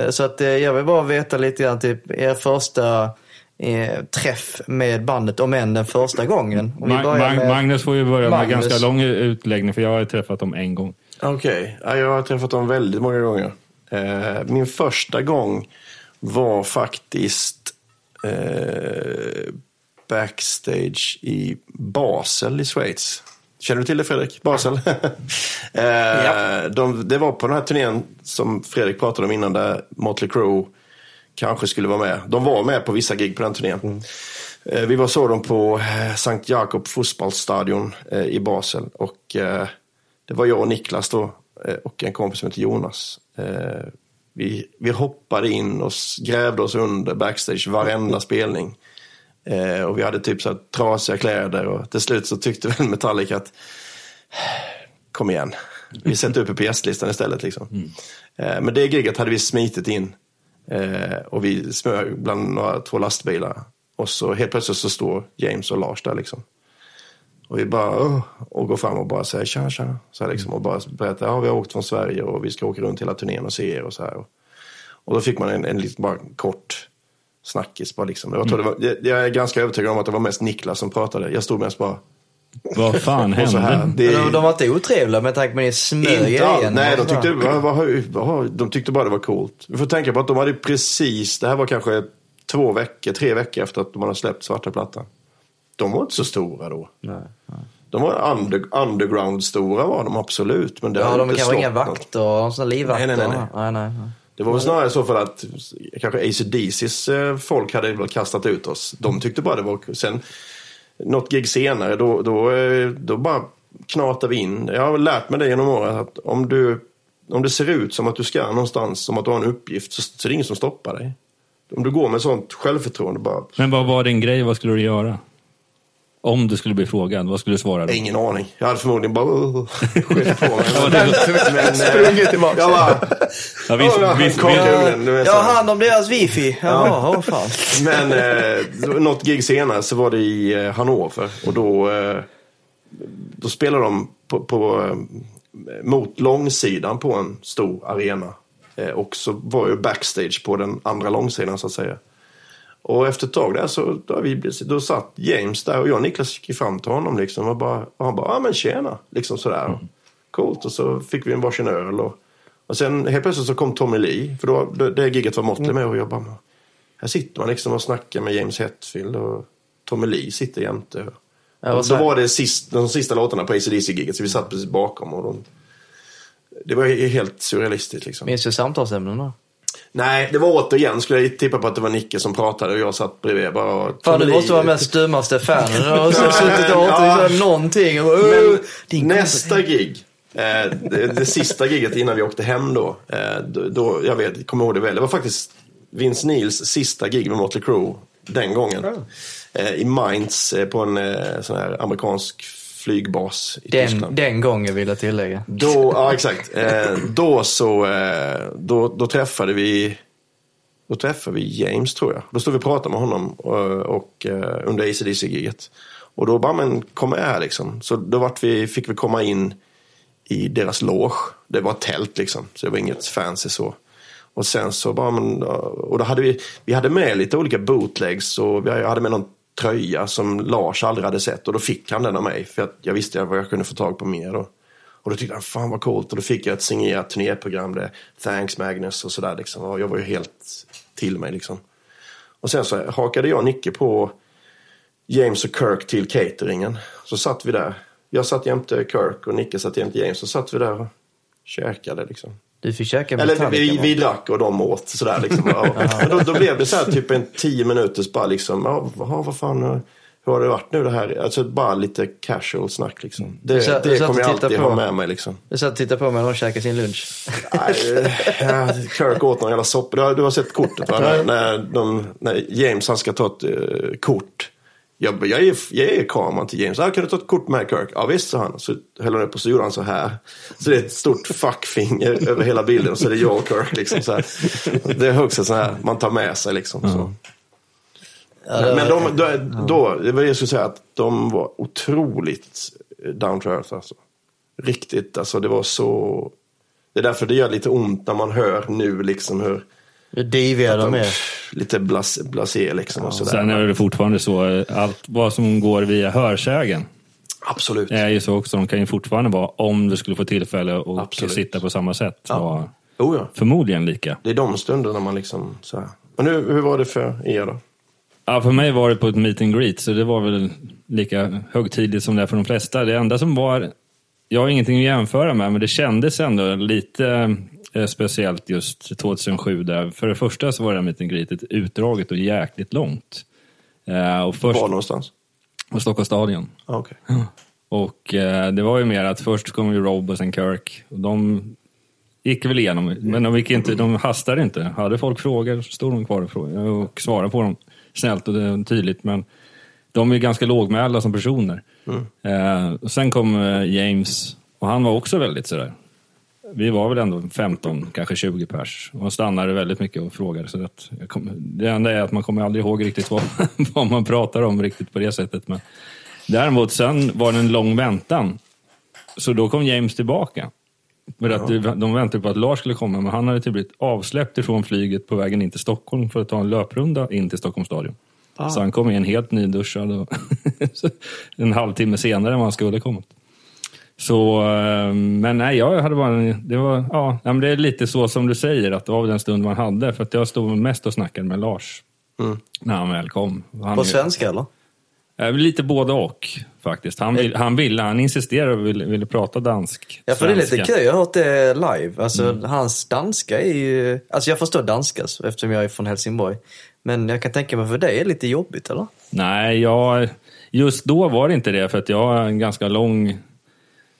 Eh, Så att eh, jag vill bara veta lite grann typ er första eh, träff med bandet, om än den första gången. Om vi Ma- börjar Ma- med- Magnus får ju börja med Magnus. ganska lång utläggning, för jag har ju träffat dem en gång. Okej, ja, jag har träffat dem väldigt många gånger. Eh, min första gång var faktiskt eh, backstage i Basel i Schweiz. Känner du till det Fredrik? Basel? eh, de, det var på den här turnén som Fredrik pratade om innan där Motley Crue kanske skulle vara med. De var med på vissa gig på den turnén. Eh, Vi var så dem på eh, Sankt Jakob fotbollsstadion eh, i Basel. Och det var jag och Niklas då och en kompis som heter Jonas. Vi, vi hoppade in och grävde oss under backstage varenda spelning. Och vi hade typ så här trasiga kläder och till slut så tyckte väl Metallica att kom igen, vi sätter upp på gästlistan istället. Liksom. Eh, men det giget hade vi smitit in eh, och vi smög bland några, två lastbilar. Och så helt plötsligt så står James och Lars där liksom. Och vi bara, "Åh", och går fram och bara säger tja, tja. Så här liksom, och bara berättar, ja vi har åkt från Sverige och vi ska åka runt hela turnén och se er och så här. Och, och då fick man en, en liten bara kort snackis bara liksom. Jag, tror det var, jag, jag är ganska övertygad om att det var mest Niklas som pratade. Jag stod mest bara, vad fan och så här. hände? Det, De, de var inte otrevliga med tanke på att ni smög inte all, igen. nej, de och så. tyckte, vad, vad, vad, de tyckte bara det var coolt. Vi får tänka på att de hade precis, det här var kanske två veckor, tre veckor efter att de hade släppt svarta plattan. De var inte så stora då. Nej, nej. De var under, underground-stora var de absolut. Men det Ja, de inte kanske inga vakter och sådana livvakter. Nej, nej, nej, nej. nej, nej. Det var väl snarare så för att kanske ACDCs eh, folk hade väl kastat ut oss. De tyckte bara det var. Sen något gig senare då, då, eh, då bara knatar vi in. Jag har lärt mig det genom åren att om du om det ser ut som att du ska någonstans, som att du har en uppgift, så, så är det ingen som stoppar dig. Om du går med sånt självförtroende bara, Men vad var din grej? Vad skulle du göra? Om du skulle bli frågad, vad skulle du svara då? ingen aning. Jag hade förmodligen bara uh, skjutit på mig. Ja, det- Men, eh, Sprungit tillbaka. Jag bara, Ja, Ja, Jag har hand om deras wifi. Jaha, åh fan. Men eh, något gig senare så var det i eh, Hannover och då, eh, då spelade de på, på, eh, mot långsidan på en stor arena. Eh, och så var ju backstage på den andra långsidan så att säga. Och efter ett tag där så då, vi, då satt James där och jag och Niklas gick fram till honom liksom och, bara, och han bara, ja men tjena, liksom sådär. Coolt och så fick vi en varsin öl och, och sen helt plötsligt så kom Tommy Lee, för då, det, det giget var Motley med och jag bara, här sitter man liksom och snackar med James Hetfield och Tommy Lee sitter jämte. Ja, och så- var det sist, de sista låtarna på ACDC-giget så vi satt precis bakom och de, det var helt surrealistiskt liksom. Minns du samtalsämnena? Nej, det var återigen, skulle jag tippa på att det var Nicke som pratade och jag satt bredvid bara. och- Fan, du måste vara med stummaste fanen. Har så- suttit och Ja. åt någonting. Och, uh, nästa gig, eh, det, det sista giget innan vi åkte hem då, eh, då, då jag vet, kommer ihåg det väl, det var faktiskt Vince Neils sista gig med Motley Crue den gången. Eh, I Mainz eh, på en eh, sån här amerikansk flygbas i den, Tyskland. den gången vill jag tillägga. Då, ja exakt. Eh, då så, eh, då, då träffade vi då träffade vi James tror jag. Då stod vi och pratade med honom och, och eh, under ACDC-giget. Och då bara, men kom med här liksom. Så då vart vi, fick vi komma in i deras loge. Det var ett tält liksom, så det var inget fancy så. Och sen så bara, men, och då hade vi, vi hade med lite olika bootlegs och vi hade med någon tröja som Lars aldrig hade sett och då fick han den av mig för att jag visste vad jag kunde få tag på mer då. Och då tyckte han, fan vad coolt. Och då fick jag ett signerat turnéprogram, där Thanks Magnus och sådär liksom. Och jag var ju helt till mig liksom. Och sen så hakade jag och Nicke på James och Kirk till cateringen. Så satt vi där. Jag satt jämte Kirk och Nicke satt jämte James. Så satt vi där och käkade liksom. Du fick käka Eller vi, vi drack och de åt sådär liksom. Ja. Då, då blev det så här typ en tio minuters bara liksom, ja, vad, fan, hur har det varit nu det här? Alltså bara lite casual snack liksom. Det, du det kommer jag alltid på. ha med mig liksom. Du satt och tittade på mig när de käkade sin lunch. Nej, Kirk åt någon jävla soppa. Du har, sett kortet va? När, när, de, när James han ska ta ett eh, kort. Jag, jag, ger, jag ger kameran till James. Ah, kan du ta ett kort med Kirk? Ja visst, sa han. Så höll han upp och så gjorde han så här. Så det är ett stort fuckfinger över hela bilden. Och så är det jag och Kirk. Liksom, så här. Det är också så här man tar med sig. Liksom, så. Men de, då, då, det var det jag skulle säga, att de var otroligt down to earth. Alltså. Riktigt, alltså det var så... Det är därför det gör lite ont när man hör nu liksom hur... Hur diviga de är. Lite blas, blasé liksom och sådär. Sen är det fortfarande så, eh, allt vad som går via hörsägen Absolut. är ju så också. De kan ju fortfarande vara, om du skulle få tillfälle att Absolut. sitta på samma sätt, Ja. vara Oh, ja. förmodligen lika. Det är de stunderna man liksom så här. Men hur, hur var det för er då? Ja, för mig var det på ett meet and greet, så det var väl lika högtidligt som det är för de flesta. Det enda som var, jag har ingenting att jämföra med, men det kändes ändå lite speciellt just 2007. Där. För det första så var det här meet and greetet utdraget och jäkligt långt. Eh, och först Var någonstans? på Stockholms stadion. Ah, okej. Och eh, det var ju mer att först kom ju Rob och sen Kirk. Och de gick väl igenom, men de, gick inte, de hastade inte. Hade folk frågor så stod de kvar och, svarade på dem snällt och tydligt. Men de är ganska lågmälda som personer. Eh, och sen kom eh, James och han var också väldigt sådär. Vi var väl ändå 15, kanske 20 pers. Och stannade väldigt mycket och frågade. Så att kom, det enda är att man kommer aldrig ihåg riktigt vad, vad man pratar om riktigt på det sättet. Men däremot sen var det en lång väntan. Så då kom James tillbaka. För att de väntade på att Lars skulle komma, men han hade typ blivit avsläppt ifrån flyget på vägen in till Stockholm för att ta en löprunda in till Stockholms stadion. Så han kom in helt nyduschad och en halvtimme senare än vad han skulle kommit. Så, eh, men nej, jag hade bara, det var, ja, men det är lite så som du säger, att det var den stund man hade. För att jag stod mest och snackade med Lars när han väl kom. Han På svenska eller? Eh, Lite både och faktiskt. Han, vill, han ville, han insisterade och ville, ville prata dansk. Ja, för det är lite svenska. kul. Jag har hört det live. Alltså, hans danska är ju... Alltså, jag förstår danska eftersom jag är från Helsingborg. Men jag kan tänka mig för dig är det lite jobbigt, eller? Nej, jag, just då var det inte det. För att jag har en ganska lång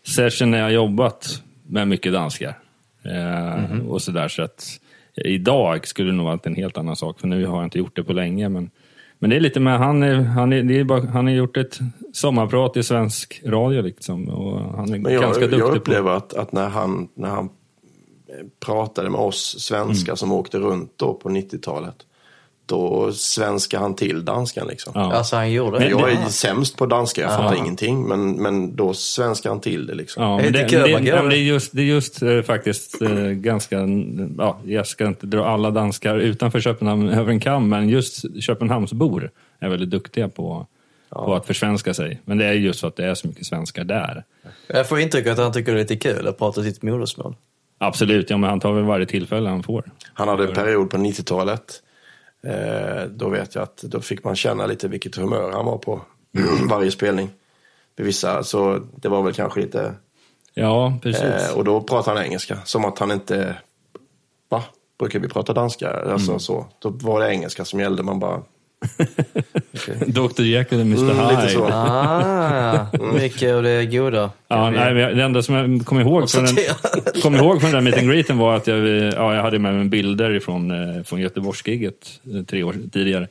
session när jag jobbat med mycket danskar. Eh, Och sådär. Så att idag skulle det nog varit en helt annan sak. För nu har jag inte gjort det på länge. Men, men det är lite med, han, är, han, är, det är bara, han har gjort ett sommarprat i svensk radio liksom. Och han är Men jag, ganska duktig jag på upplever att, att när, han, när han pratade med oss svenskar Mm. som åkte runt då på 90-talet. Då svenskade han till danskan liksom. Ja. Alltså, han gjorde det. Jag är Ja. sämst på danska, jag fattar ingenting. Men, men då svenskar han till det liksom. Ja, Det det, det, ja, det är just, det är just eh, faktiskt eh, ganska, ja, jag ska inte dra alla danskar utanför Köpenhamn över en kam, men just Köpenhamnsbor är väldigt duktiga på, på att försvenska sig. Men det är just för att det är så mycket svenskar där. Jag får intrycket att han tycker det är lite kul att prata sitt modersmål. Absolut, ja, men han tar väl varje tillfälle han får. Han hade en period på 90-talet. Eh, då vet jag att då fick man känna lite vilket humör han var på varje spelning. För vissa, så det var väl kanske lite... Ja, precis. Eh, och då pratade han engelska. Som att han inte... Va? Brukar vi prata danska? Alltså Mm. så. Då var det engelska som gällde. Man bara... Dr Jekyll och Mr Mm, Hyde. lite så. Ah, mycket av det goda. Ja, nej, det enda som jag kom ihåg från den, kom ihåg från den meet and greeten var att jag, ja, jag hade med mig bilder ifrån, eh, från Göteborgsgigget eh, tre år tidigare.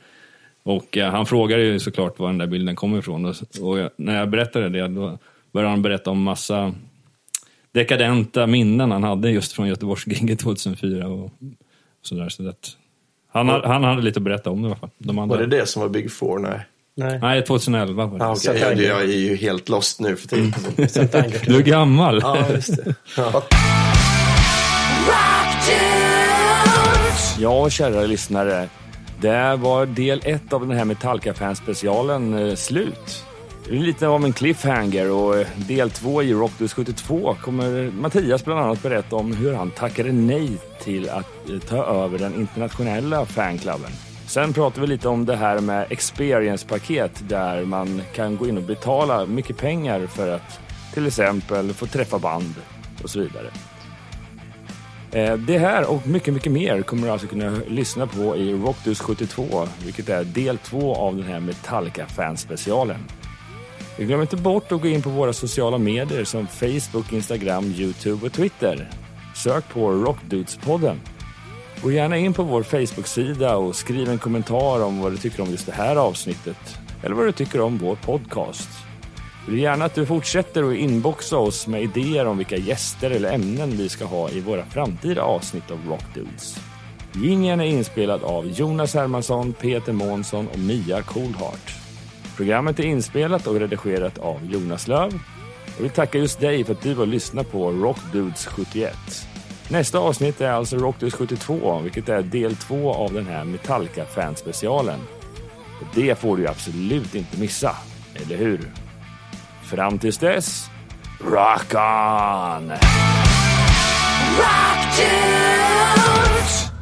Och eh, han frågade ju såklart var den där bilden kommer ifrån. Och, och jag, när jag berättade det, då började han berätta om massa dekadenta minnen han hade just från Göteborgsgigget 2004. Och, och sådär, så att, han, ha- han hade lite att berätta om det i alla fall. De andra. Var det det som var Big Four? Nej. Nej. Nej, 2011 var det. Ah, okay. jag, jag är ju helt lost nu för tiden. Du är gammal. Ja, just det. Ja. Ja, kära lyssnare. Där var del ett av den här Metallica-fanspecialen eh, slut. Det är lite av en cliffhanger och eh, del två i Rockdus 72 kommer Mattias bland annat berätta om hur han tackade nej till att eh, ta över den internationella fanklubben. Sen pratar vi lite om det här med experience-paket där man kan gå in och betala mycket pengar för att till exempel få träffa band och så vidare. Eh, det här och mycket, mycket mer kommer du alltså kunna lyssna på i Rockdus 72, vilket är del två av den här Metallica-fanspecialen. Glöm inte bort att gå in på våra sociala medier som Facebook, Instagram, Youtube och Twitter. Sök på Rockdudespodden. Gå gärna in på vår Facebook-sida och skriv en kommentar om vad du tycker om just det här avsnittet eller vad du tycker om vår podcast. Vi vill gärna att du fortsätter att inboxa oss med idéer om vilka gäster eller ämnen vi ska ha i våra framtida avsnitt av Rockdudes. Jingeln är inspelad av Jonas Hermansson, Peter Månsson och Mia Coolheart. Programmet är inspelat och redigerat av Jonas Löv. Jag vill tacka just dig för att du har lyssnat på Rockdudes 71. Nästa avsnitt är alltså Rockdudes 72, vilket är del två av den här Metallica fanspecialen. Det får du absolut inte missa, eller hur? Fram tills dess, rock on! Rock dudes!